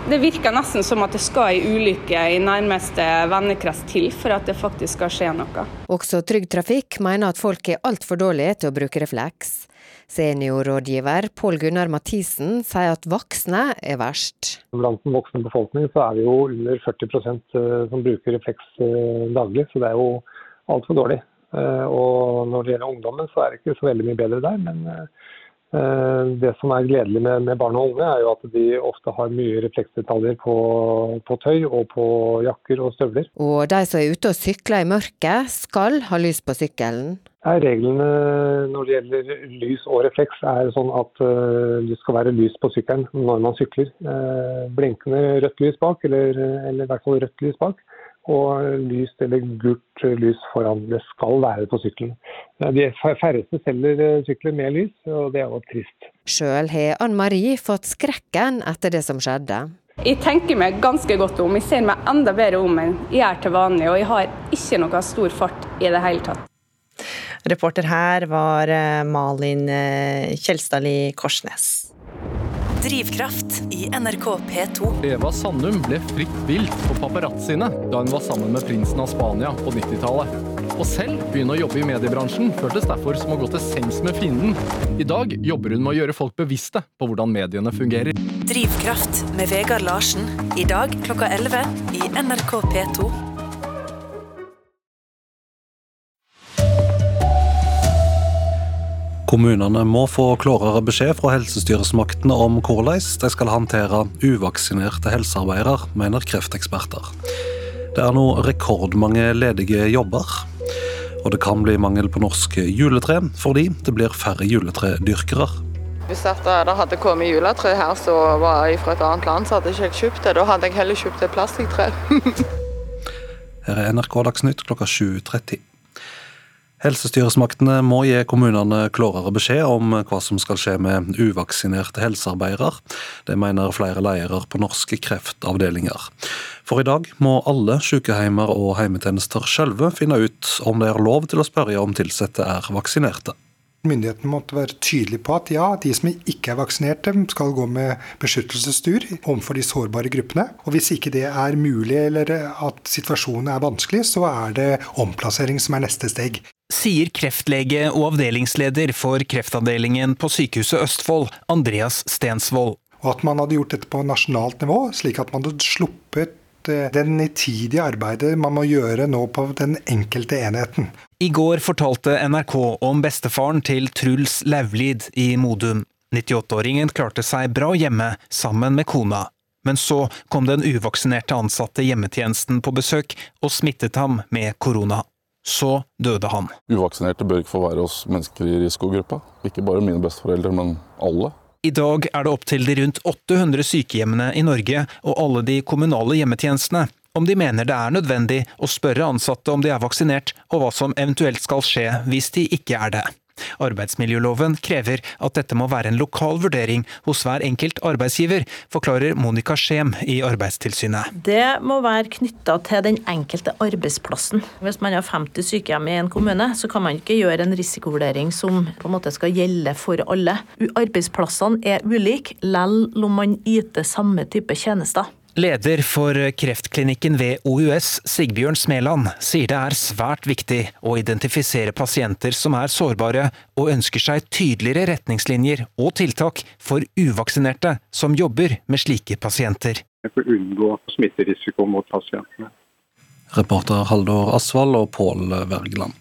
S41: Det virker nesten som at det skal ei ulykke i nærmeste vennekrets til for at det faktisk skal skje noe.
S48: Også Trygg Trafikk mener at folk er altfor dårlige til å bruke refleks. Seniorrådgiver Pål Gunnar Mathisen sier at voksne er verst.
S49: Blant den voksne befolkning så er det jo under 40 eh, som bruker refleks eh, daglig, så det er jo altfor dårlig. Eh, og når det gjelder ungdommen så er det ikke så veldig mye bedre der, men det som er gledelig med, med, barn og unge, er jo at de ofte har mye refleksdetaljer på, på, tøy og på jakker og støvler.
S48: Og de som er ute og sykler i mørket, skal ha lys på sykkelen?
S49: Reglene når det gjelder lys og refleks er sånn at uh, det skal være lys på sykkelen når man sykler. Uh, blinkende rødt lys bak, eller, eller i hvert fall rødt lys bak og lyst eller gult lys foran. Det skal være på sykkelen. De færreste selger eh, sykler med lys, og det er jo trist.
S48: Sjøl har Ann Marie fått skrekken etter det som skjedde.
S41: Jeg tenker meg ganske godt om. Jeg ser meg enda bedre om enn jeg gjør til vanlig, og jeg har ikke noe stor fart i det hele tatt.
S2: Reporter her var eh, Malin eh, Kjelstadli Korsnes.
S50: Drivkraft i NRK P2.
S51: Eva Sandum ble fritt vilt på paparazziene da hun var sammen med prinsen av Spania på 90-tallet. Og selv begynne å jobbe i mediebransjen føltes derfor som å gå til sengs med fienden. I dag jobber hun med å gjøre folk bevisste på hvordan mediene fungerer.
S50: Drivkraft med Vegard Larsen, i dag klokka 11 i NRK P2.
S30: Kommunene må få klarere beskjed fra helsestyresmaktene om hvordan de skal håndtere uvaksinerte helsearbeidere, mener krefteksperter. Det er nå rekordmange ledige jobber. Og det kan bli mangel på norske juletre, fordi det blir færre juletredyrkere.
S52: Hvis det hadde kommet juletre her som var jeg fra et annet land, så hadde jeg ikke kjøpt det. Da hadde jeg heller kjøpt et plastikktre. [laughs]
S30: her er NRK Dagsnytt klokka 7.30. Helsestyresmaktene må gi kommunene klarere beskjed om hva som skal skje med uvaksinerte helsearbeidere. Det mener flere ledere på norske kreftavdelinger. For i dag må alle sykehjemmer og heimetjenester sjølve finne ut om det er lov til å spørre om ansatte er vaksinerte.
S33: Myndighetene måtte være tydelige på at ja, de som ikke er vaksinerte, skal gå med beskyttelsestur overfor de sårbare gruppene. Og hvis ikke det er mulig eller at situasjonen er vanskelig, så er det omplassering som er neste steg.
S34: Sier kreftlege og avdelingsleder for kreftavdelingen på Sykehuset Østfold, Andreas Stensvold.
S33: Og at man hadde gjort dette på nasjonalt nivå, slik at man hadde sluppet Eh, det nitidige arbeidet man må gjøre nå på den enkelte enheten.
S34: I går fortalte NRK om bestefaren til Truls Lauvlid i Modum. 98-åringen klarte seg bra hjemme sammen med kona. Men så kom den uvaksinerte ansatte hjemmetjenesten på besøk og smittet ham med korona. Så døde han.
S53: Uvaksinerte bør ikke få være hos mennesker i risikogruppa. Ikke bare mine besteforeldre, men alle.
S34: I dag er det opp til de rundt 800 sykehjemmene i Norge og alle de kommunale hjemmetjenestene om de mener det er nødvendig å spørre ansatte om de er vaksinert, og hva som eventuelt skal skje hvis de ikke er det. Arbeidsmiljøloven krever at dette må være en lokal vurdering hos hver enkelt arbeidsgiver, forklarer Monica Skjem i Arbeidstilsynet.
S35: Det må være knytta til den enkelte arbeidsplassen. Hvis man har 50 sykehjem i en kommune, så kan man ikke gjøre en risikovurdering som på en måte skal gjelde for alle. Arbeidsplassene er ulike, lell om man yter samme type tjenester.
S34: Leder for kreftklinikken ved OUS, Sigbjørn Smeland, sier det er svært viktig å identifisere pasienter som er sårbare, og ønsker seg tydeligere retningslinjer og tiltak for uvaksinerte som jobber med slike pasienter.
S54: For å unngå smitterisiko mot pasientene.
S30: Reporter Haldor Asvald og Pål Wergeland.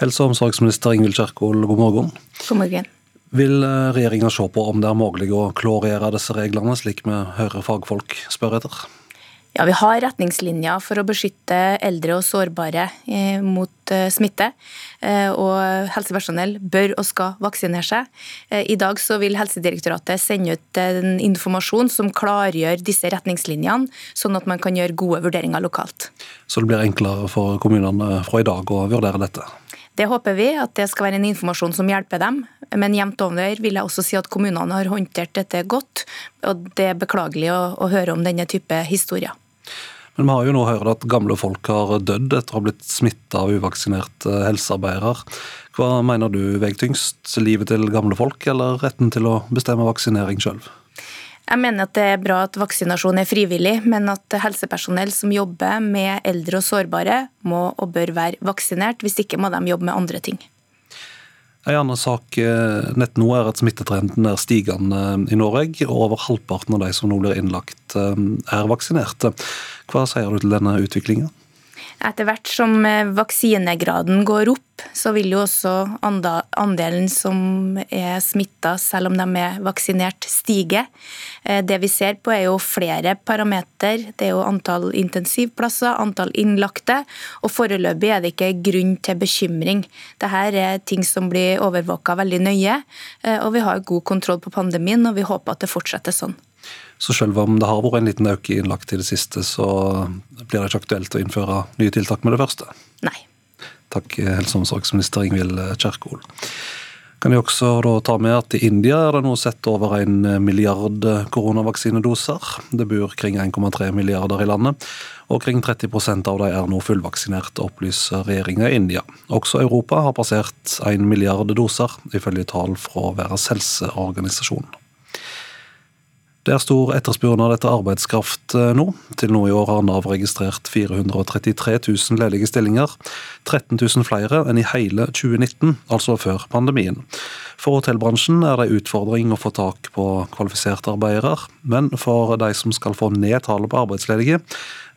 S30: Helse- og omsorgsminister Ingvild Kjerkol, god morgen.
S37: God morgen.
S30: Vil eh, regjeringa se på om det er mulig å klorere disse reglene, slik vi hører fagfolk spørre etter?
S37: Ja, Vi har retningslinjer for å beskytte eldre og sårbare eh, mot eh, smitte. Og helsepersonell bør og skal vaksinere seg. I dag så vil Helsedirektoratet sende ut en informasjon som klargjør disse retningslinjene, sånn at man kan gjøre gode vurderinger lokalt.
S30: Så det blir enklere for kommunene fra i dag å vurdere dette?
S37: Det håper vi, at det skal være en informasjon som hjelper dem. Men jevnt over vil jeg også si at kommunene har håndtert dette godt. Og det er beklagelig å, å høre om denne type historier.
S30: Men vi har jo nå hørt at gamle folk har dødd etter å ha blitt smitta av uvaksinerte helsearbeidere. Hva mener du veier tyngst, livet til gamle folk eller retten til å bestemme vaksinering sjøl?
S37: Jeg mener at det er bra at vaksinasjon er frivillig, men at helsepersonell som jobber med eldre og sårbare, må og bør være vaksinert. Hvis ikke må de jobbe med andre ting.
S30: En annen sak eh, nett nå er at smittetrenden er stigende i Norge, og over halvparten av de som nå blir innlagt, eh, er vaksinerte. Hva sier du til denne utviklingen?
S37: Etter hvert som eh, vaksinegraden går opp, så vil jo også andelen som er smitta selv om de er vaksinert, stige. Eh, det vi ser på er jo flere parameter. Det er jo antall intensivplasser, antall innlagte. Og foreløpig er det ikke grunn til bekymring. Dette er ting som blir overvåka veldig nøye, eh, og vi har god kontroll på pandemien, og vi håper at det fortsetter sånn.
S30: Så selv om det har vært en liten økning innlagt i det siste, så blir det ikke aktuelt å innføre nye tiltak med det første?
S37: Nei.
S30: Takk, helse- og omsorgsminister Ingvild Kjerkol. Kan jeg også ta med at I India er det nå sett over en milliard koronavaksinedoser. Det bor kring 1,3 milliarder i landet, og kring 30% av de er nå fullvaksinerte, opplyser regjeringa i India. Også Europa har passert 1 milliard doser, ifølge tall fra Verdens helseorganisasjon. Det er stor etterspørsel etter arbeidskraft eh, nå. Til nå i år har Nav registrert 433 000 ledige stillinger. 13 000 flere enn i hele 2019, altså før pandemien. For hotellbransjen er det en utfordring å få tak på kvalifiserte arbeidere, men for de som skal få ned tallet på arbeidsledige,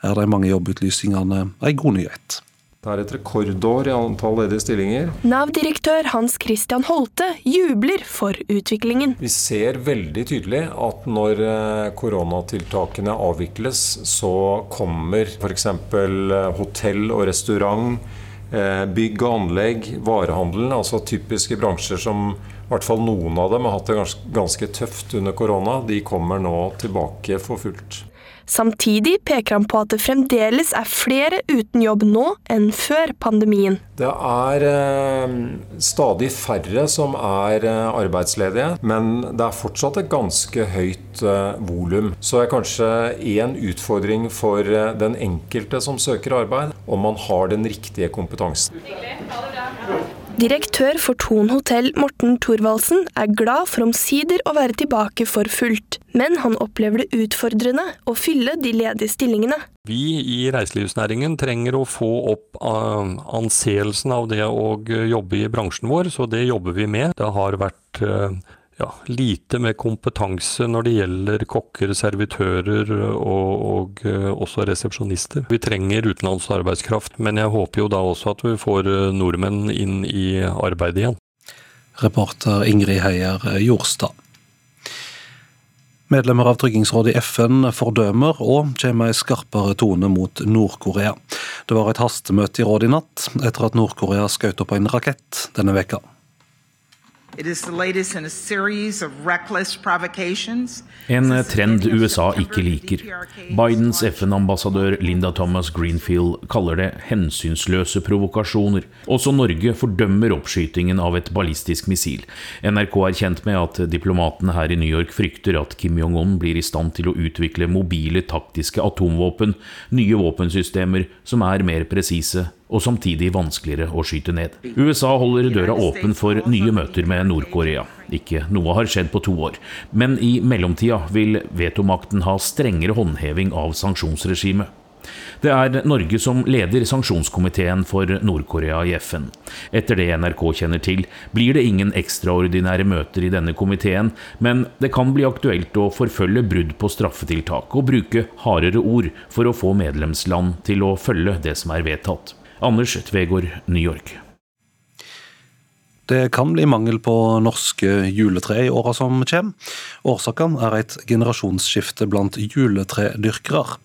S30: er de mange jobbutlysningene en god nyhet.
S38: Det er et rekordår i antall ledige stillinger.
S55: Nav-direktør Hans Christian Holte jubler for utviklingen.
S38: Vi ser veldig tydelig at når eh, koronatiltakene avvikles, så kommer f.eks. Eh, hotell og restaurant, eh, bygg og anlegg, varehandelen, altså typiske bransjer som i hvert fall noen av dem har hatt det ganske tøft under korona, de kommer nå tilbake for fullt.
S55: Samtidig peker han på at det fremdeles er flere uten jobb nå enn før pandemien.
S38: Det er eh, stadig færre som er eh, arbeidsledige, men det er fortsatt et ganske høyt eh, volum. Så er kanskje én utfordring for eh, den enkelte som søker arbeid, om man har den riktige kompetansen.
S55: Direktør for Thon hotell Morten Thorvaldsen er glad for omsider å være tilbake for fullt, men han opplever det utfordrende å fylle de ledige stillingene.
S56: Vi i reiselivsnæringen trenger å få opp uh, anseelsen av det å jobbe i bransjen vår, så det jobber vi med. Det har vært uh, ja, lite med kompetanse når det gjelder kokker, servitører og, og uh, også resepsjonister. Vi trenger utenlandsk arbeidskraft, men jeg håper jo da også at vi får uh, nordmenn inn i arbeid igjen.
S30: Reporter Ingrid Heier Jorstad. Medlemmer av Tryggingsrådet i FN fordømmer og kommer i skarpere tone mot Nord-Korea. Det var et hastemøte i rådet i natt, etter at Nord-Korea skjøt opp en rakett denne veka.
S46: En trend USA ikke liker. Bidens FN-ambassadør Linda Thomas Greenfield kaller det hensynsløse provokasjoner. Også Norge fordømmer oppskytingen av et ballistisk missil. NRK er kjent med at diplomatene her i New York frykter at Kim Jong-un blir i stand til å utvikle mobile taktiske atomvåpen, nye våpensystemer som er mer presise og samtidig vanskeligere å skyte ned. USA holder døra åpen for nye møter med Nord-Korea. Ikke noe har skjedd på to år, men i mellomtida vil vetomakten ha strengere håndheving av sanksjonsregimet. Det er Norge som leder sanksjonskomiteen for Nord-Korea i FN. Etter det NRK kjenner til, blir det ingen ekstraordinære møter i denne komiteen, men det kan bli aktuelt å forfølge brudd på straffetiltak og bruke hardere ord for å få medlemsland til å følge det som er vedtatt. Anders Tvegård, New York.
S30: Det kan bli mangel på norske juletre i åra som kommer. Årsaken er et generasjonsskifte blant juletredyrkere.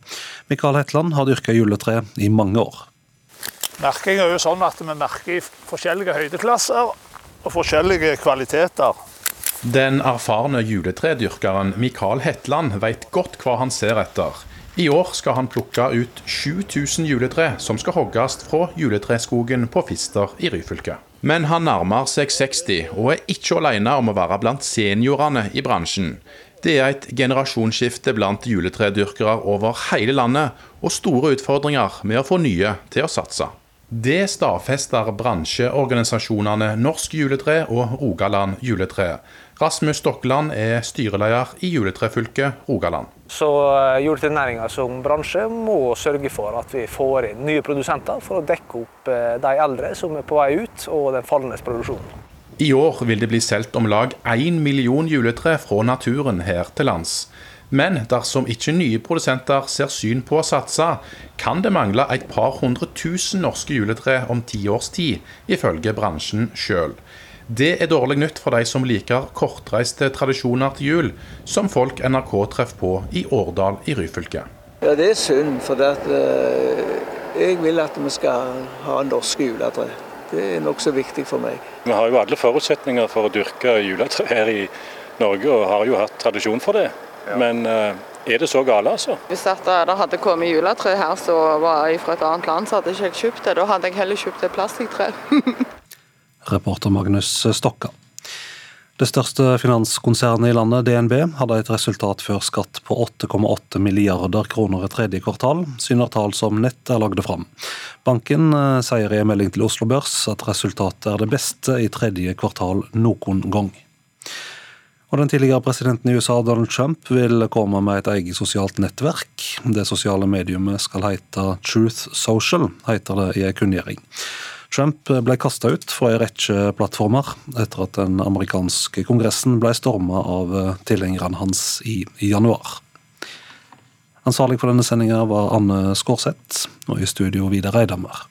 S30: Mikael Hetland har dyrka juletre i mange år.
S13: Merking er jo sånn at vi merker i forskjellige høydeklasser og forskjellige kvaliteter.
S14: Den erfarne juletredyrkeren Mikael Hetland vet godt hva han ser etter. I år skal han plukke ut 7000 juletre som skal hogges fra juletreskogen på Fister i Ryfylke. Men han nærmer seg 60, og er ikke alene om å være blant seniorene i bransjen. Det er et generasjonsskifte blant juletredyrkere over hele landet, og store utfordringer med å få nye til å satse. Det stadfester bransjeorganisasjonene Norsk juletre og Rogaland juletre. Rasmus Stokkeland er styreleder i juletrefylket Rogaland.
S15: Så jordbruksnæringa som bransje må sørge for at vi får inn nye produsenter for å dekke opp eh, de eldre som er på vei ut, og den fallende produksjonen.
S14: I år vil det bli solgt om lag én million juletre fra naturen her til lands. Men dersom ikke nye produsenter ser syn på å satse, kan det mangle et par hundre tusen norske juletre om ti års tid, ifølge bransjen sjøl. Det er dårlig nytt for de som liker kortreiste tradisjoner til jul, som folk NRK treffer på i Årdal i Ryfylke.
S13: Ja, Det er synd, for det at, uh, jeg vil at vi skal ha norske juletre. Det er nokså viktig for meg.
S17: Vi har jo alle forutsetninger for å dyrke juletre her i Norge, og har jo hatt tradisjon for det. Men uh, er det så gale, altså?
S57: Hvis det hadde kommet juletre her som var fra et annet land, så hadde jeg ikke kjøpt det. Da hadde jeg heller kjøpt et plastikktre. [laughs]
S30: Reporter Magnus Stokka. Det største finanskonsernet i landet, DNB, hadde et resultat før skatt på 8,8 milliarder kroner i tredje kvartal, syner tall som Nett er lagde fram. Banken eh, sier i en melding til Oslo Børs at resultatet er det beste i tredje kvartal noen gang. Og Den tidligere presidenten i USA, Donald Trump, vil komme med et eget sosialt nettverk. Det sosiale mediumet skal hete Truth Social, heter det i en kunngjøring. Trump ble kasta ut fra en rekke plattformer etter at den amerikanske kongressen ble storma av tilhengerne hans i, januar. Ansvarlig for denne sendinga var Anne Skårseth, og i studio Vidar Eidhammer.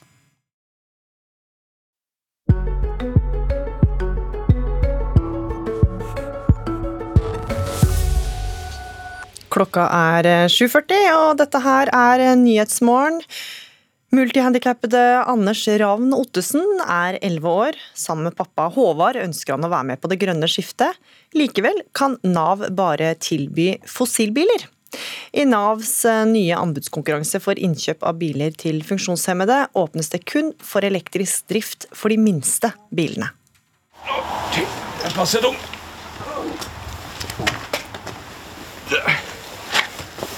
S2: Klokka er 7.40, og dette her er Nyhetsmorgen. Multihandikappede Anders Ravn Ottesen er 11 år. Sammen med pappa Håvard ønsker han å være med på det grønne skiftet. Likevel kan Nav bare tilby fossilbiler. I Navs eh, nye anbudskonkurranse for innkjøp av biler til funksjonshemmede åpnes det kun for elektrisk drift for de minste bilene.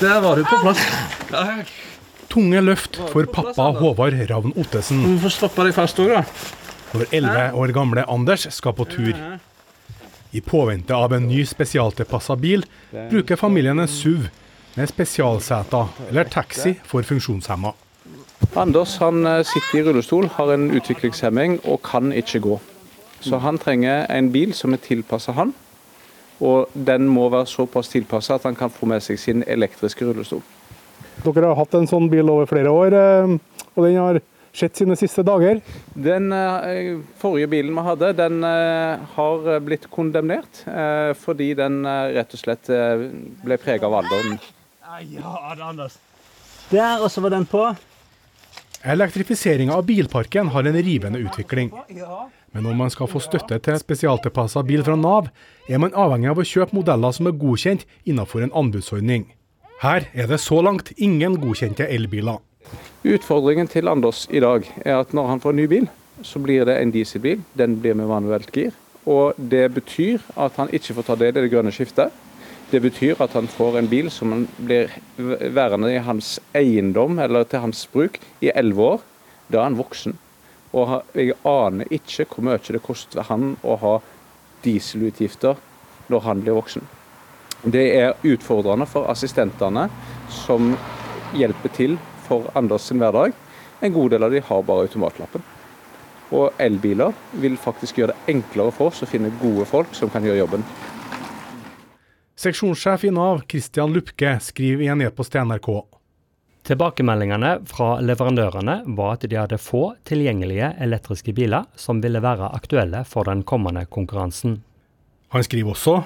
S49: Der var du på plass. Tunge løft for pappa Håvard Ravn Ottesen. Du får stoppe deg fast òg, da. Når 11 år gamle Anders skal på tur. I påvente av en ny spesialtilpassa bil bruker familien en SUV med spesialseter, eller taxi for funksjonshemma.
S58: Anders han eh, sitter i rullestol, har en utviklingshemming og kan ikke gå. Så han trenger en bil som er tilpassa han, og den må være såpass tilpassa at han kan få med seg sin elektriske rullestol.
S49: Dere har hatt en sånn bil over flere år, eh, og den har sett sine siste dager.
S58: Den eh, forrige bilen vi hadde, den eh, har blitt kondemnert fordi den rett og slett ble preget av alderen.
S49: Ja, Anders. Der, og så var den på. Elektrifiseringa av bilparken har en rivende utvikling. Men om man skal få støtte til spesialtilpassa bil fra Nav, er man avhengig av å kjøpe modeller som er godkjent innenfor en anbudsordning. Her er det så langt ingen godkjente elbiler.
S58: Utfordringen til Anders i dag er at når han får en ny bil, så blir det en dieselbil. Den blir med manuelt gir. Og det betyr at han ikke får ta del i det grønne skiftet. Det betyr at han får en bil som blir værende i hans eiendom eller til hans bruk i elleve år. Da er han voksen. Og jeg aner ikke hvor mye det koster han å ha dieselutgifter når han blir voksen. Det er utfordrende for assistentene som hjelper til for Anders sin hverdag. En god del av de har bare automatlappen. Og elbiler vil faktisk gjøre det enklere for oss å finne gode folk som kan gjøre jobben.
S49: Seksjonssjef i Nav, Christian Lupke, skriver i en e-post til NRK.
S55: Tilbakemeldingene fra leverandørene var at de hadde få tilgjengelige elektriske biler som ville være aktuelle for den kommende konkurransen.
S49: Han skriver også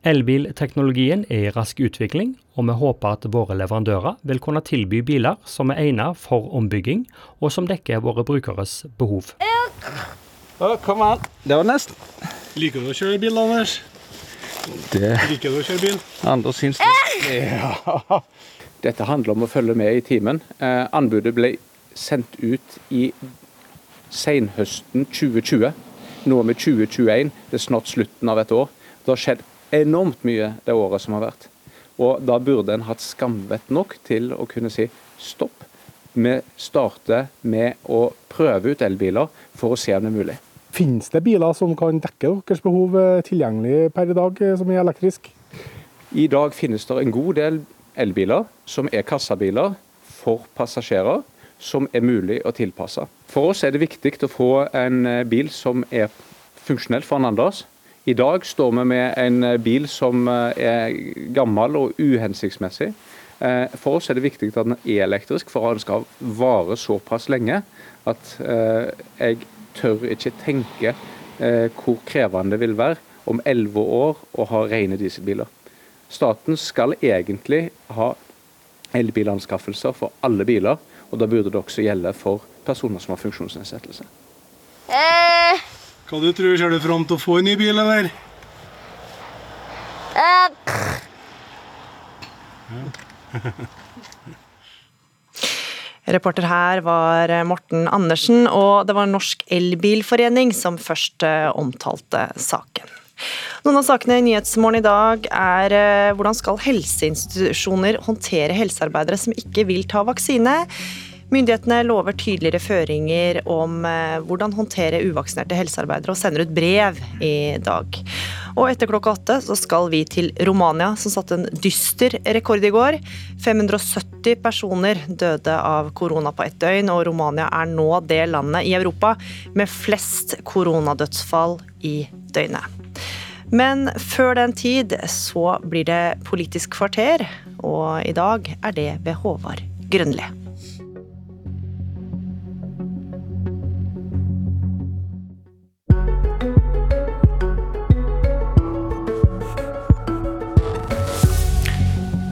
S55: Elbilteknologien er i rask utvikling, og vi håper at våre leverandører vil kunne tilby biler som er egnet for ombygging, og som dekker våre brukeres behov.
S49: Oh, kom an. Det var nesten. Liker du å kjøre bil, Anders?
S58: Det
S49: Liker du å kjøre bil?
S58: Anders syns det. Ja. Dette handler om å følge med i timen. Eh, anbudet ble sendt ut i senhøsten 2020. Nå er vi 2021. Det er snart slutten av et år. Det har skjedd enormt mye det året som har vært. Og da burde en hatt skamvett nok til å kunne si stopp. vi starter med å prøve ut elbiler for å se om det er mulig.
S59: Finnes det biler som kan dekke deres behov eh, tilgjengelig per i dag, eh, som er elektrisk?
S58: I dag finnes det en god del elbiler som er kassabiler for passasjerer, som er mulig å tilpasse. For oss er det viktig å få en eh, bil som er funksjonell for Anders. I dag står vi med en bil som er gammel og uhensiktsmessig. Eh, for oss er det viktig at den er elektrisk, for den skal vare såpass lenge at eh, jeg tør ikke tenke eh, hvor krevende det vil være om elleve år å ha rene dieselbiler. Staten skal egentlig ha elbilanskaffelser for alle biler, og da burde det også gjelde for personer som har funksjonsnedsettelse.
S59: Hva du tror Ser du fram til å få en ny bil, eller? [laughs]
S2: Reporter her var Morten Andersen, og det var Norsk Elbilforening som først eh, omtalte saken. Noen av sakene i Nyhetsmorgen i dag er eh, hvordan skal helseinstitusjoner håndtere helsearbeidere som ikke vil ta vaksine? Myndighetene lover tydeligere føringer om eh, hvordan håndtere uvaksinerte helsearbeidere, og sender ut brev i dag. Og etter klokka åtte så skal vi til Romania, som satte en dyster rekord i går. 570 personer døde av korona på ett døgn, og Romania er nå det landet i Europa med flest koronadødsfall i døgnet. Men før den tid så blir det Politisk kvarter, og i dag er det ved Håvard Grønli.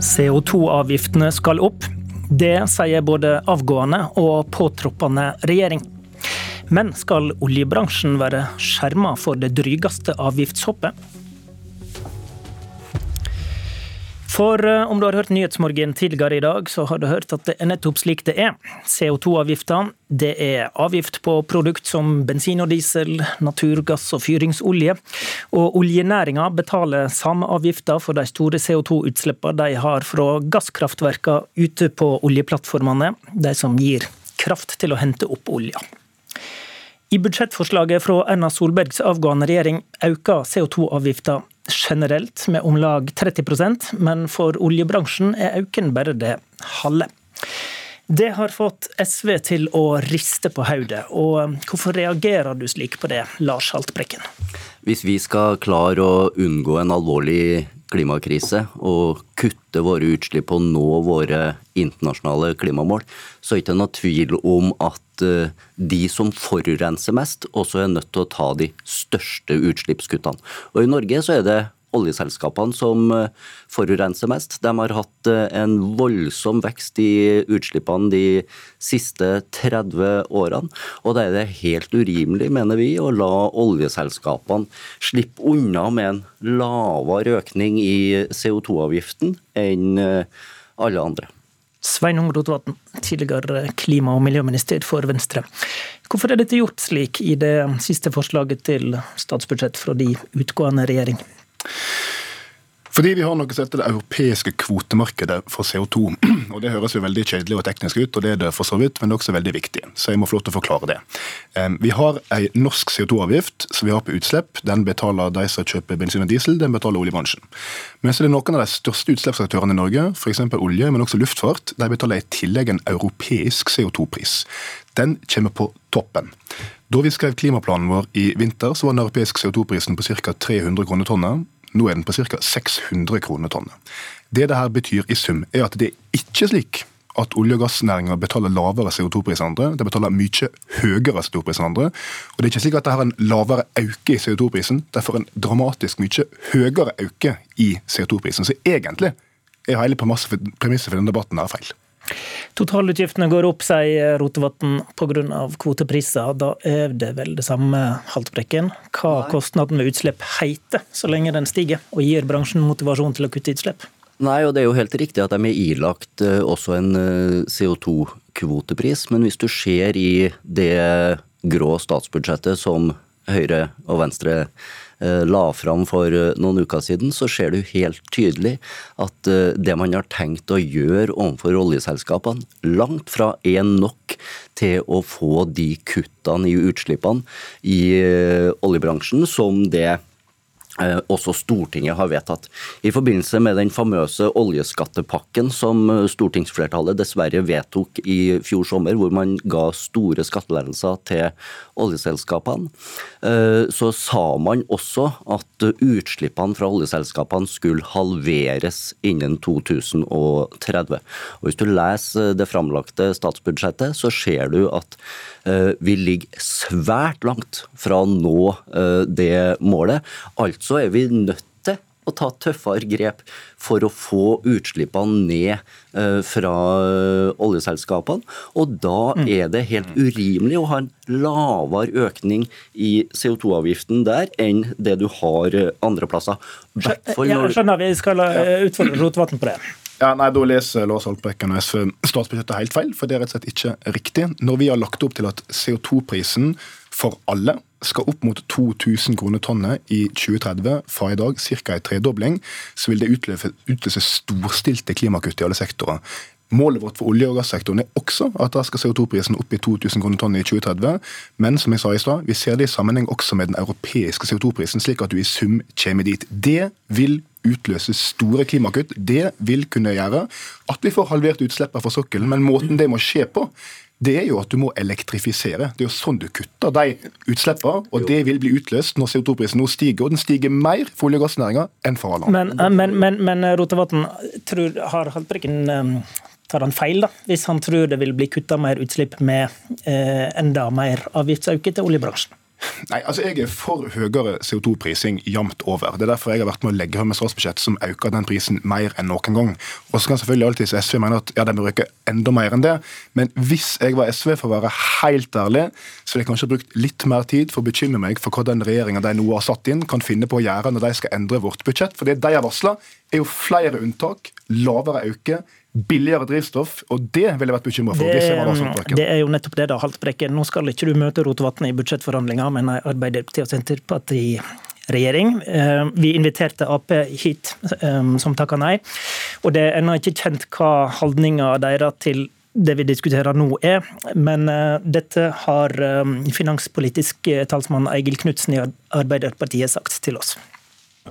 S47: CO2-avgiftene skal opp. Det sier både avgående og påtroppende regjering. Men skal oljebransjen være skjerma for det drygeste avgiftshoppet? For eh, om du har hørt Nyhetsmorgen tidligere i dag, så har du hørt at det er nettopp slik det er. CO2-avgifta det er avgift på produkt som bensin og diesel, naturgass og fyringsolje. Og oljenæringa betaler samme avgifta for de store CO2-utslippene de har fra gasskraftverka ute på oljeplattformene, de som gir kraft til å hente opp olja. I budsjettforslaget fra Erna Solbergs avgående regjering øker CO2-avgifta generelt med om lag 30% men for oljebransjen er økningen bare det halve. Det har fått SV til å riste på hodet. Og hvorfor reagerer du slik på det, Lars Haltbrekken?
S31: Hvis vi skal klare å unngå en alvorlig klimakrise og kutte våre utslipp og nå våre internasjonale klimamål, så er det ikke noe tvil om at eh, de som forurenser mest, også er nødt til å ta de største utslippskuttene. Og I Norge så er det oljeselskapene som eh, forurenser mest. De har hatt eh, en voldsom vekst i utslippene de siste 30 årene. Og da er det helt urimelig, mener vi, å la oljeselskapene slippe unna med en lavere økning i CO2-avgiften enn eh, alle andre.
S47: Sveinung Rotevatn, tidligere klima- og miljøminister for Venstre. Hvorfor er dette gjort slik i det siste forslaget til statsbudsjett fra de utgående regjering?
S60: Fordi vi har noe som heter det europeiske kvotemarkedet for CO2. [clears throat] Og Det høres jo veldig kjedelig og teknisk ut, og det er det for så vidt, men det er også veldig viktig. Så jeg må få lov til å forklare det. Vi har ei norsk CO2-avgift som vi har på utslipp. Den betaler de som kjøper bensin og diesel, den betaler oljebransjen. Men så er det noen av de største utslippsaktørene i Norge, f.eks. olje, men også luftfart, de betaler i tillegg en europeisk CO2-pris. Den kommer på toppen. Da vi skrev klimaplanen vår i vinter, så var den europeiske CO2-prisen på ca. 300 kroner tonnet. Nå er den på ca. 600 kroner tonnet. Det dette betyr i sum, er at det er ikke slik at olje- og gassnæringa betaler lavere CO2-pris enn andre. De betaler mye høyere CO2-pris enn andre. Og det er ikke slik at de har en lavere auke i CO2-prisen. De får en dramatisk mye høyere auke i CO2-prisen. Så egentlig er hele premisset for denne debatten her feil.
S47: Totalutgiftene går opp, sier Rotevatn, pga. kvotepriser. Da er det vel det samme, Haltbrekken. Hva kostnaden ved utslipp heter, så lenge den stiger, og gir bransjen motivasjon til å kutte utslipp?
S31: Nei, og det er jo helt riktig at de er ilagt eh, også en eh, CO2-kvotepris, men hvis du ser i det grå statsbudsjettet som Høyre og Venstre la fram for noen uker siden, så ser du helt tydelig at det man har tenkt å gjøre overfor oljeselskapene, langt fra er nok til å få de kuttene i utslippene i oljebransjen som det Eh, også Stortinget har vedtatt. I forbindelse med den famøse oljeskattepakken som eh, stortingsflertallet dessverre vedtok i fjor sommer, hvor man ga store skattelettelser til oljeselskapene, eh, så sa man også at utslippene fra oljeselskapene skulle halveres innen 2030. Og Hvis du leser det framlagte statsbudsjettet, så ser du at vi ligger svært langt fra å nå det målet. Altså er vi nødt til å ta tøffere grep for å få utslippene ned eh, fra eh, oljeselskapene. Og da mm. er det helt urimelig å ha en lavere økning i CO2-avgiften der enn det du har eh, andre plasser.
S47: Jeg skjønner vi skal utfordre Rotevatn på det.
S60: Ja, nei, Da leser Lars Haltbrekken og SV statsbudsjettet helt feil, for det er rett og slett ikke riktig. Når vi har lagt opp til at CO2-prisen for alle skal opp mot 2000 kroner tonnet i 2030, fra i dag ca. en tredobling, så vil det utløse, storstilte klimakutt i alle sektorer. Målet vårt for olje- og gassektoren er også at da skal CO2-prisen opp i 2000 kroner tonnet i 2030. Men som jeg sa i stad, vi ser det i sammenheng også med den europeiske CO2-prisen, slik at du i sum kommer dit. Det vil utløse store klimakutt. Det vil kunne gjøre at vi får halvert utslippene fra sokkelen. Men måten det må skje på, det er jo at du må elektrifisere. Det er jo sånn du kutter de utslippene. Og det vil bli utløst når CO2-prisen nå stiger. Og den stiger mer for olje- og gassnæringa enn for alle
S47: andre. Men, men, men, men Rotevatn, har Haltbrekken um, tar han feil da, hvis han tror det vil bli kutta mer utslipp med eh, enda mer avgiftsøkning til oljebransjen?
S60: Nei, altså Jeg er for høyere CO2-prising jevnt over. Det er derfor jeg har vært med å legge fram et statsbudsjett som øker den prisen mer enn noen gang. Og så kan selvfølgelig alltid SV mene at ja, den bør øke enda mer enn det. Men hvis jeg var SV, for å være helt ærlig, så ville jeg kanskje brukt litt mer tid for å bekymre meg for hva den regjeringa de nå har satt inn, kan finne på å gjøre når de skal endre vårt budsjett. For det de har varsla, er jo flere unntak, lavere øke, billigere drivstoff, og det ville jeg vært bekymra for. Det,
S47: hvis det er jo nettopp det, da, Haltbrekken. Nå skal ikke du møte Rotevatn i budsjettforhandlinger, en arbeiderparti og Senterpartiet regjering. Eh, vi inviterte Ap hit, eh, som takka nei. Og det er ennå ikke kjent hva holdninga deres til det vi diskuterer nå er, men uh, dette har finanspolitisk talsmann Eigil Knutsen i Arbeiderpartiet sagt til oss.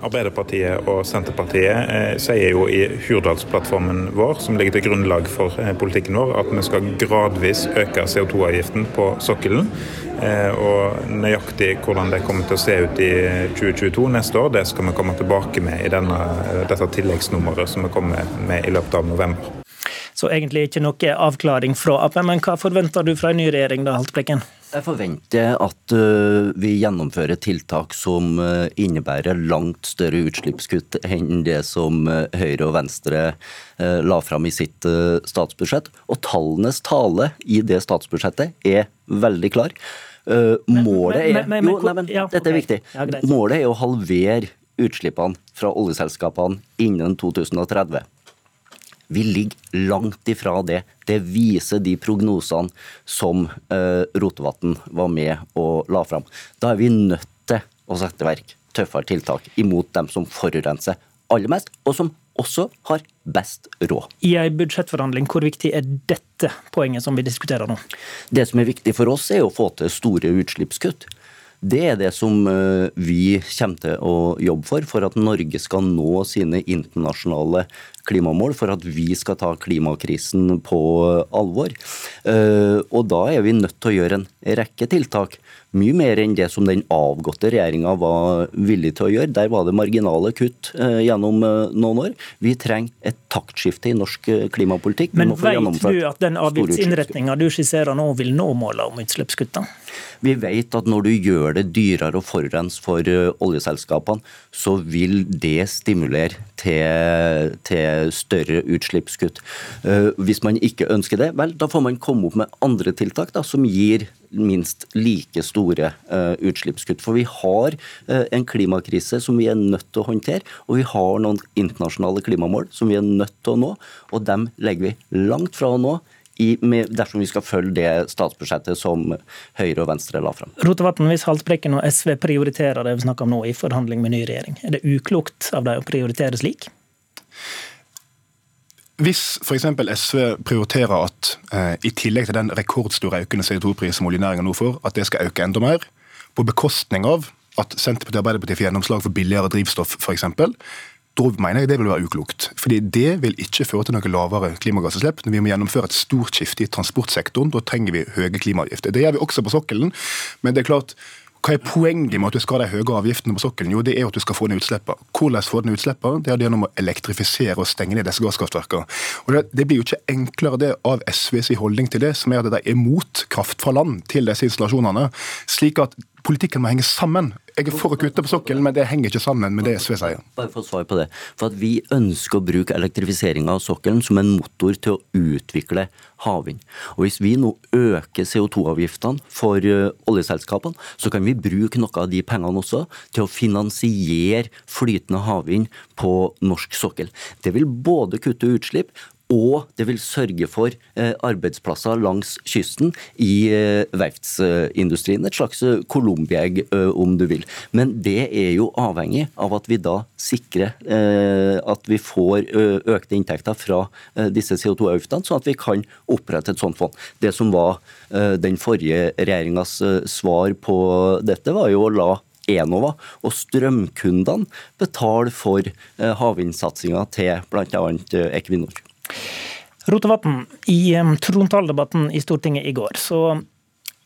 S61: Arbeiderpartiet og Senterpartiet eh, sier jo i Hurdalsplattformen vår, som ligger til grunnlag for eh, politikken vår, at vi skal gradvis øke CO2-avgiften på sokkelen. Eh, og nøyaktig hvordan det kommer til å se ut i 2022 neste år, det skal vi komme tilbake med i denne, dette tilleggsnummeret som vi kommer med i løpet av november.
S47: Så egentlig ikke noe avklaring fra Ap, men hva forventer du fra en ny regjering da, Haltbrekken?
S31: Jeg forventer at uh, vi gjennomfører tiltak som uh, innebærer langt større utslippskutt enn det som uh, Høyre og Venstre la fram i sitt statsbudsjett. Og tallenes tale i det statsbudsjettet er veldig klar. målet er Jo, nei, men dette er viktig. Målet er å halvere utslippene fra oljeselskapene innen 2030. Vi ligger langt ifra det. Det viser de prognosene som eh, Rotevatn var med og la fram. Da er vi nødt til å sette i verk tøffere tiltak imot dem som forurenser aller mest, og som også har best råd.
S47: I en budsjettforhandling, hvor viktig er dette poenget som vi diskuterer nå?
S31: Det som er viktig for oss, er å få til store utslippskutt. Det er det som eh, vi kommer til å jobbe for, for at Norge skal nå sine internasjonale klimamål, for at vi skal ta klimakrisen på alvor. Eh, og da er vi nødt til å gjøre en rekke tiltak. Mye mer enn det som den avgåtte regjeringa var villig til å gjøre. Der var det marginale kutt eh, gjennom noen år. Vi trenger et taktskifte i norsk klimapolitikk.
S47: Men vet du at den avgiftsinnretninga du skisserer nå, vil nå målet om utslippskutta?
S31: Vi vet at når du gjør det dyrere å forurense for eh, oljeselskapene, så vil det stimulere til, til, større utslippskutt. Eh, hvis man ikke ønsker det, vel, da får man komme opp med andre tiltak da, som gir minst like store uh, utslippskutt. For vi har uh, en klimakrise som vi er nødt til å håndtere, og vi har noen internasjonale klimamål som vi er nødt til å nå, og dem legger vi langt fra å nå i, med, dersom vi skal følge det statsbudsjettet som Høyre og Venstre la fram.
S47: Rotevatn, hvis Haltbrekken og SV prioriterer det vi snakker om nå i forhandling med ny regjering, er det uklokt av dem å prioritere slik?
S60: Hvis f.eks. SV prioriterer at eh, i tillegg til den rekordstore økende CO2-pris som oljenæringa nå får, at det skal øke enda mer, på bekostning av at Senterpartiet og Arbeiderpartiet får gjennomslag for billigere drivstoff f.eks., da mener jeg det vil være uklokt. Fordi det vil ikke føre til noe lavere klimagassutslipp. Når vi må gjennomføre et stort skifte i transportsektoren, da trenger vi høye klimaavgifter. Det gjør vi også på sokkelen, men det er klart hva er poenget med at du skal ha de høye avgiftene på sokkelen? Jo, det er at du skal få ned utslippene. Hvordan få ned utslippene? Det er gjennom å elektrifisere og stenge ned disse gasskraftverkene. Og det, blir jo ikke enklere det av SVs holdning til det, som er at de er mot kraft fra land til disse installasjonene. slik at politikken må henge sammen. Jeg er for å kutte på sokkelen, men det henger ikke sammen med det SV sier.
S31: Bare for å svare på det. For at Vi ønsker å bruke elektrifisering av sokkelen som en motor til å utvikle havvind. Og Hvis vi nå øker CO2-avgiftene for oljeselskapene, så kan vi bruke noe av de pengene også til å finansiere flytende havvind på norsk sokkel. Det vil både kutte utslipp og det vil sørge for eh, arbeidsplasser langs kysten i eh, verftsindustrien. Et slags eh, Colombiegg, om du vil. Men det er jo avhengig av at vi da sikrer at vi får økte inntekter fra disse CO2-avgiftene, sånn at vi kan opprette et sånt fond. Det som var den forrige regjeringas svar på dette, var jo å la Enova og strømkundene betale for havvindsatsinga til bl.a. Equinor.
S47: Rotevatn, i trontaledebatten i Stortinget i går. Så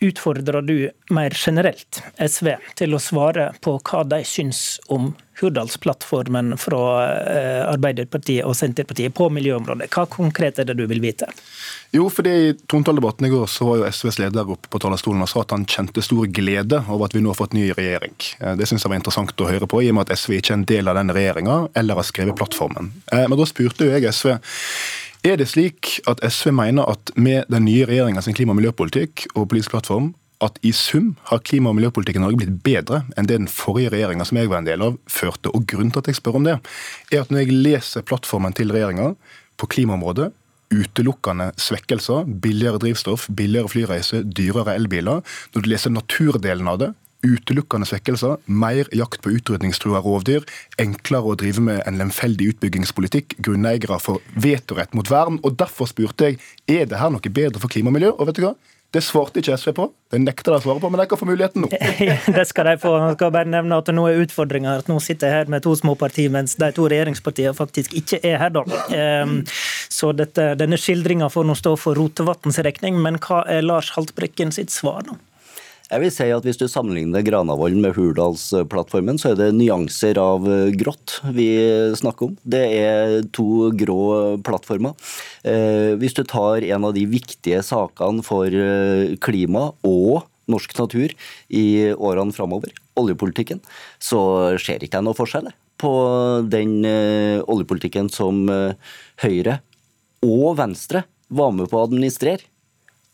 S47: utfordrer du mer generelt SV til å svare på hva de syns om Hurdalsplattformen fra eh, Arbeiderpartiet og Senterpartiet på miljøområdet. Hva konkret er det du vil vite?
S60: Jo, fordi I trontaledebatten i går så var jo SVs leder oppe på talerstolen og sa at han kjente stor glede over at vi nå har fått ny regjering. Eh, det synes jeg var interessant å høre på, i og med at SV ikke er en del av den regjeringa eller har skrevet plattformen. Eh, men da spurte jo jeg SV er det slik at SV mener at med den nye regjeringa sin klima- og miljøpolitikk og politisk plattform, at i sum har klima- og miljøpolitikken i Norge blitt bedre enn det den forrige regjeringa som jeg var en del av, førte. Og Grunnen til at jeg spør om det, er at når jeg leser plattformen til regjeringa på klimaområdet, utelukkende svekkelser, billigere drivstoff, billigere flyreiser, dyrere elbiler. Når du leser naturdelen av det, utelukkende svekkelser, mer jakt på utrydningstrua rovdyr, enklere å drive med en lemfeldig utbyggingspolitikk, grunneiere får vetorett mot vern. og Derfor spurte jeg er det her noe bedre for klima og miljø. Og vet du hva? Det svarte ikke SV på. Det nekter de å svare på, men de kan få muligheten nå. [laughs]
S47: det skal de få. Jeg skal bare nevne at nå er utfordringa at nå sitter jeg her med to små partier, mens de to regjeringspartiene faktisk ikke er her, da. Ehm, så dette, denne skildringa får nå stå for Rotevatns regning, men hva er Lars Haltbrekken sitt svar, da?
S31: Jeg vil si at Hvis du sammenligner Granavolden med Hurdalsplattformen, så er det nyanser av eh, grått vi snakker om. Det er to grå plattformer. Eh, hvis du tar en av de viktige sakene for eh, klima og norsk natur i årene framover, oljepolitikken, så ser ikke jeg noe forskjell på den oljepolitikken som Høyre og Venstre var med på å administrere,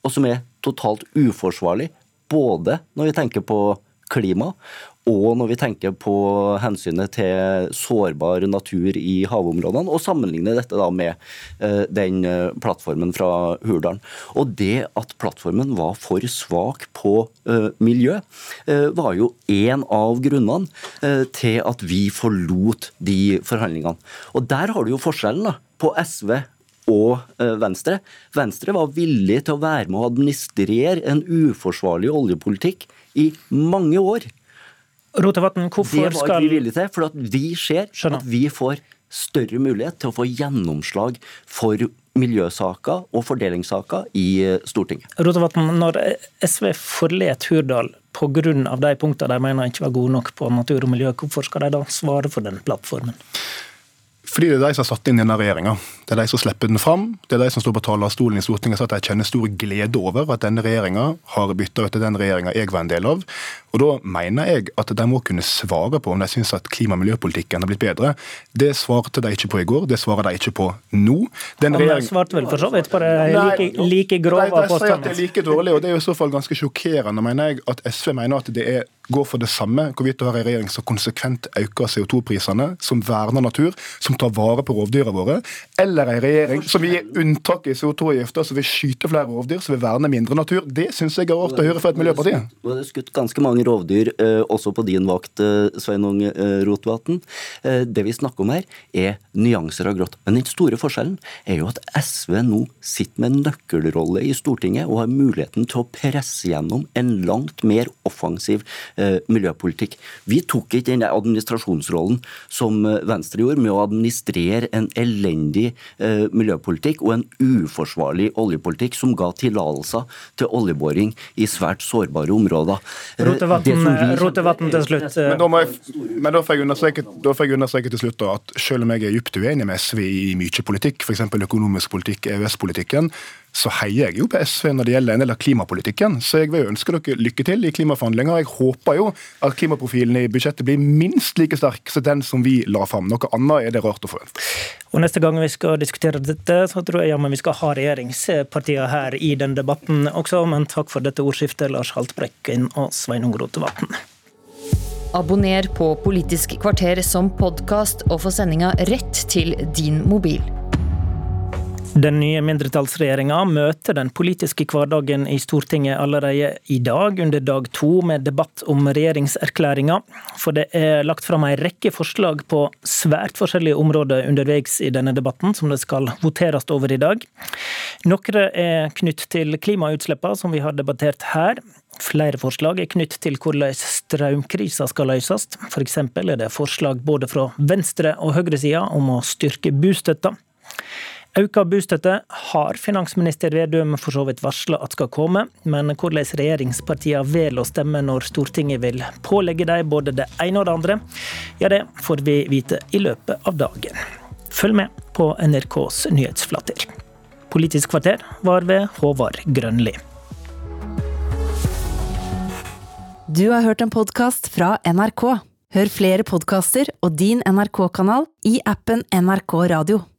S31: og som er totalt uforsvarlig både når vi tenker på klima, og når vi tenker på hensynet til sårbar natur i havområdene, og sammenligner dette da med uh, den uh, plattformen fra Hurdalen. Og det at plattformen var for svak på uh, miljø, var jo en av grunnene til at vi forlot de forhandlingene. Og der har du jo forskjellen da, på SV og eh, Venstre. Venstre var villig til å være med å administrere en uforsvarlig oljepolitikk i mange år.
S47: Rotevatn, hvorfor skal
S31: Det var vi villige til, for vi ser Skjønner. at vi får større mulighet til å få gjennomslag for miljøsaker og fordelingssaker i eh, Stortinget.
S47: Rotevatn, når SV forlet Hurdal pga. de punktene de mener ikke var gode nok på natur og miljø, hvorfor skal de da svare for den plattformen?
S60: Fordi det er de som har satt inn denne regjeringa. Det er de som slipper den fram. Det er de som står på talerstolen i Stortinget og sier at de kjenner stor glede over at denne regjeringa har bytta ut til den regjeringa jeg var en del av. Og Da mener jeg at de må kunne svare på om de syns at klima- og miljøpolitikken har blitt bedre. Det svarte de ikke på i går, det svarer de ikke på nå.
S47: Den regjering... De svarte vel for så vidt på det like, like grove
S60: påstandene. De, de sier at det er like dårlig, og det er jo i så fall ganske sjokkerende, mener jeg, at SV mener at det er går for det samme, hvorvidt du har en regjering som konsekvent øker CO2-prisene, som verner natur, som tar vare på rovdyra våre, eller ei regjering som vil gi unntak i CO2-avgifta, som vil skyte flere rovdyr, som vil verne mindre natur. Det syns jeg er rart å høre fra et miljøparti.
S31: Nå er det skutt ganske mange rovdyr eh, også på din vakt, eh, Sveinung eh, Rotevatn. Det vi snakker om her, er nyanser av grått. Men den store forskjellen er jo at SV nå sitter med en nøkkelrolle i Stortinget og har muligheten til å presse gjennom en langt mer offensiv miljøpolitikk. Vi tok ikke den administrasjonsrollen som Venstre gjorde, med å administrere en elendig eh, miljøpolitikk og en uforsvarlig oljepolitikk som ga tillatelser til oljeboring i svært sårbare områder. Eh, det
S47: Rotevatn til slutt.
S60: Men da, må jeg, men da får jeg understreke til slutt da, at selv om jeg er dypt uenig med SV i mye politikk, f.eks. økonomisk politikk, EØS-politikken, så heier jeg jo på SV når det gjelder en del av klimapolitikken. Så jeg vil ønske dere lykke til i klimaforhandlinger. Jeg håper jo at klimaprofilen i budsjettet blir minst like sterk som den som vi la fram. Noe annet er det rart å forvente.
S47: Og Neste gang vi skal diskutere dette, så tror jeg jammen vi skal ha regjeringspartiene her i den debatten også. Men takk for dette ordskiftet, Lars Haltbrekken og Sveinung Rotevatn.
S62: Abonner på Politisk kvarter som podkast og få sendinga rett til din mobil.
S47: Den nye mindretallsregjeringa møter den politiske hverdagen i Stortinget allerede i dag, under dag to, med debatt om regjeringserklæringa. For det er lagt fram en rekke forslag på svært forskjellige områder underveis i denne debatten, som det skal voteres over i dag. Noen er knytt til klimautslippene, som vi har debattert her. Flere forslag er knytt til hvordan strømkrisa skal løses. F.eks. er det forslag både fra venstre- og høyresida om å styrke bostøtta. Auka bostøtte har finansminister Vedum for så vidt varsla at skal komme, men hvordan regjeringspartiene velger å stemme når Stortinget vil pålegge dem både det ene og det andre, ja det får vi vite i løpet av dagen. Følg med på NRKs nyhetsflater. Politisk kvarter var ved Håvard Grønli.
S63: Du har hørt en podkast fra NRK. Hør flere podkaster og din NRK-kanal i appen NRK Radio.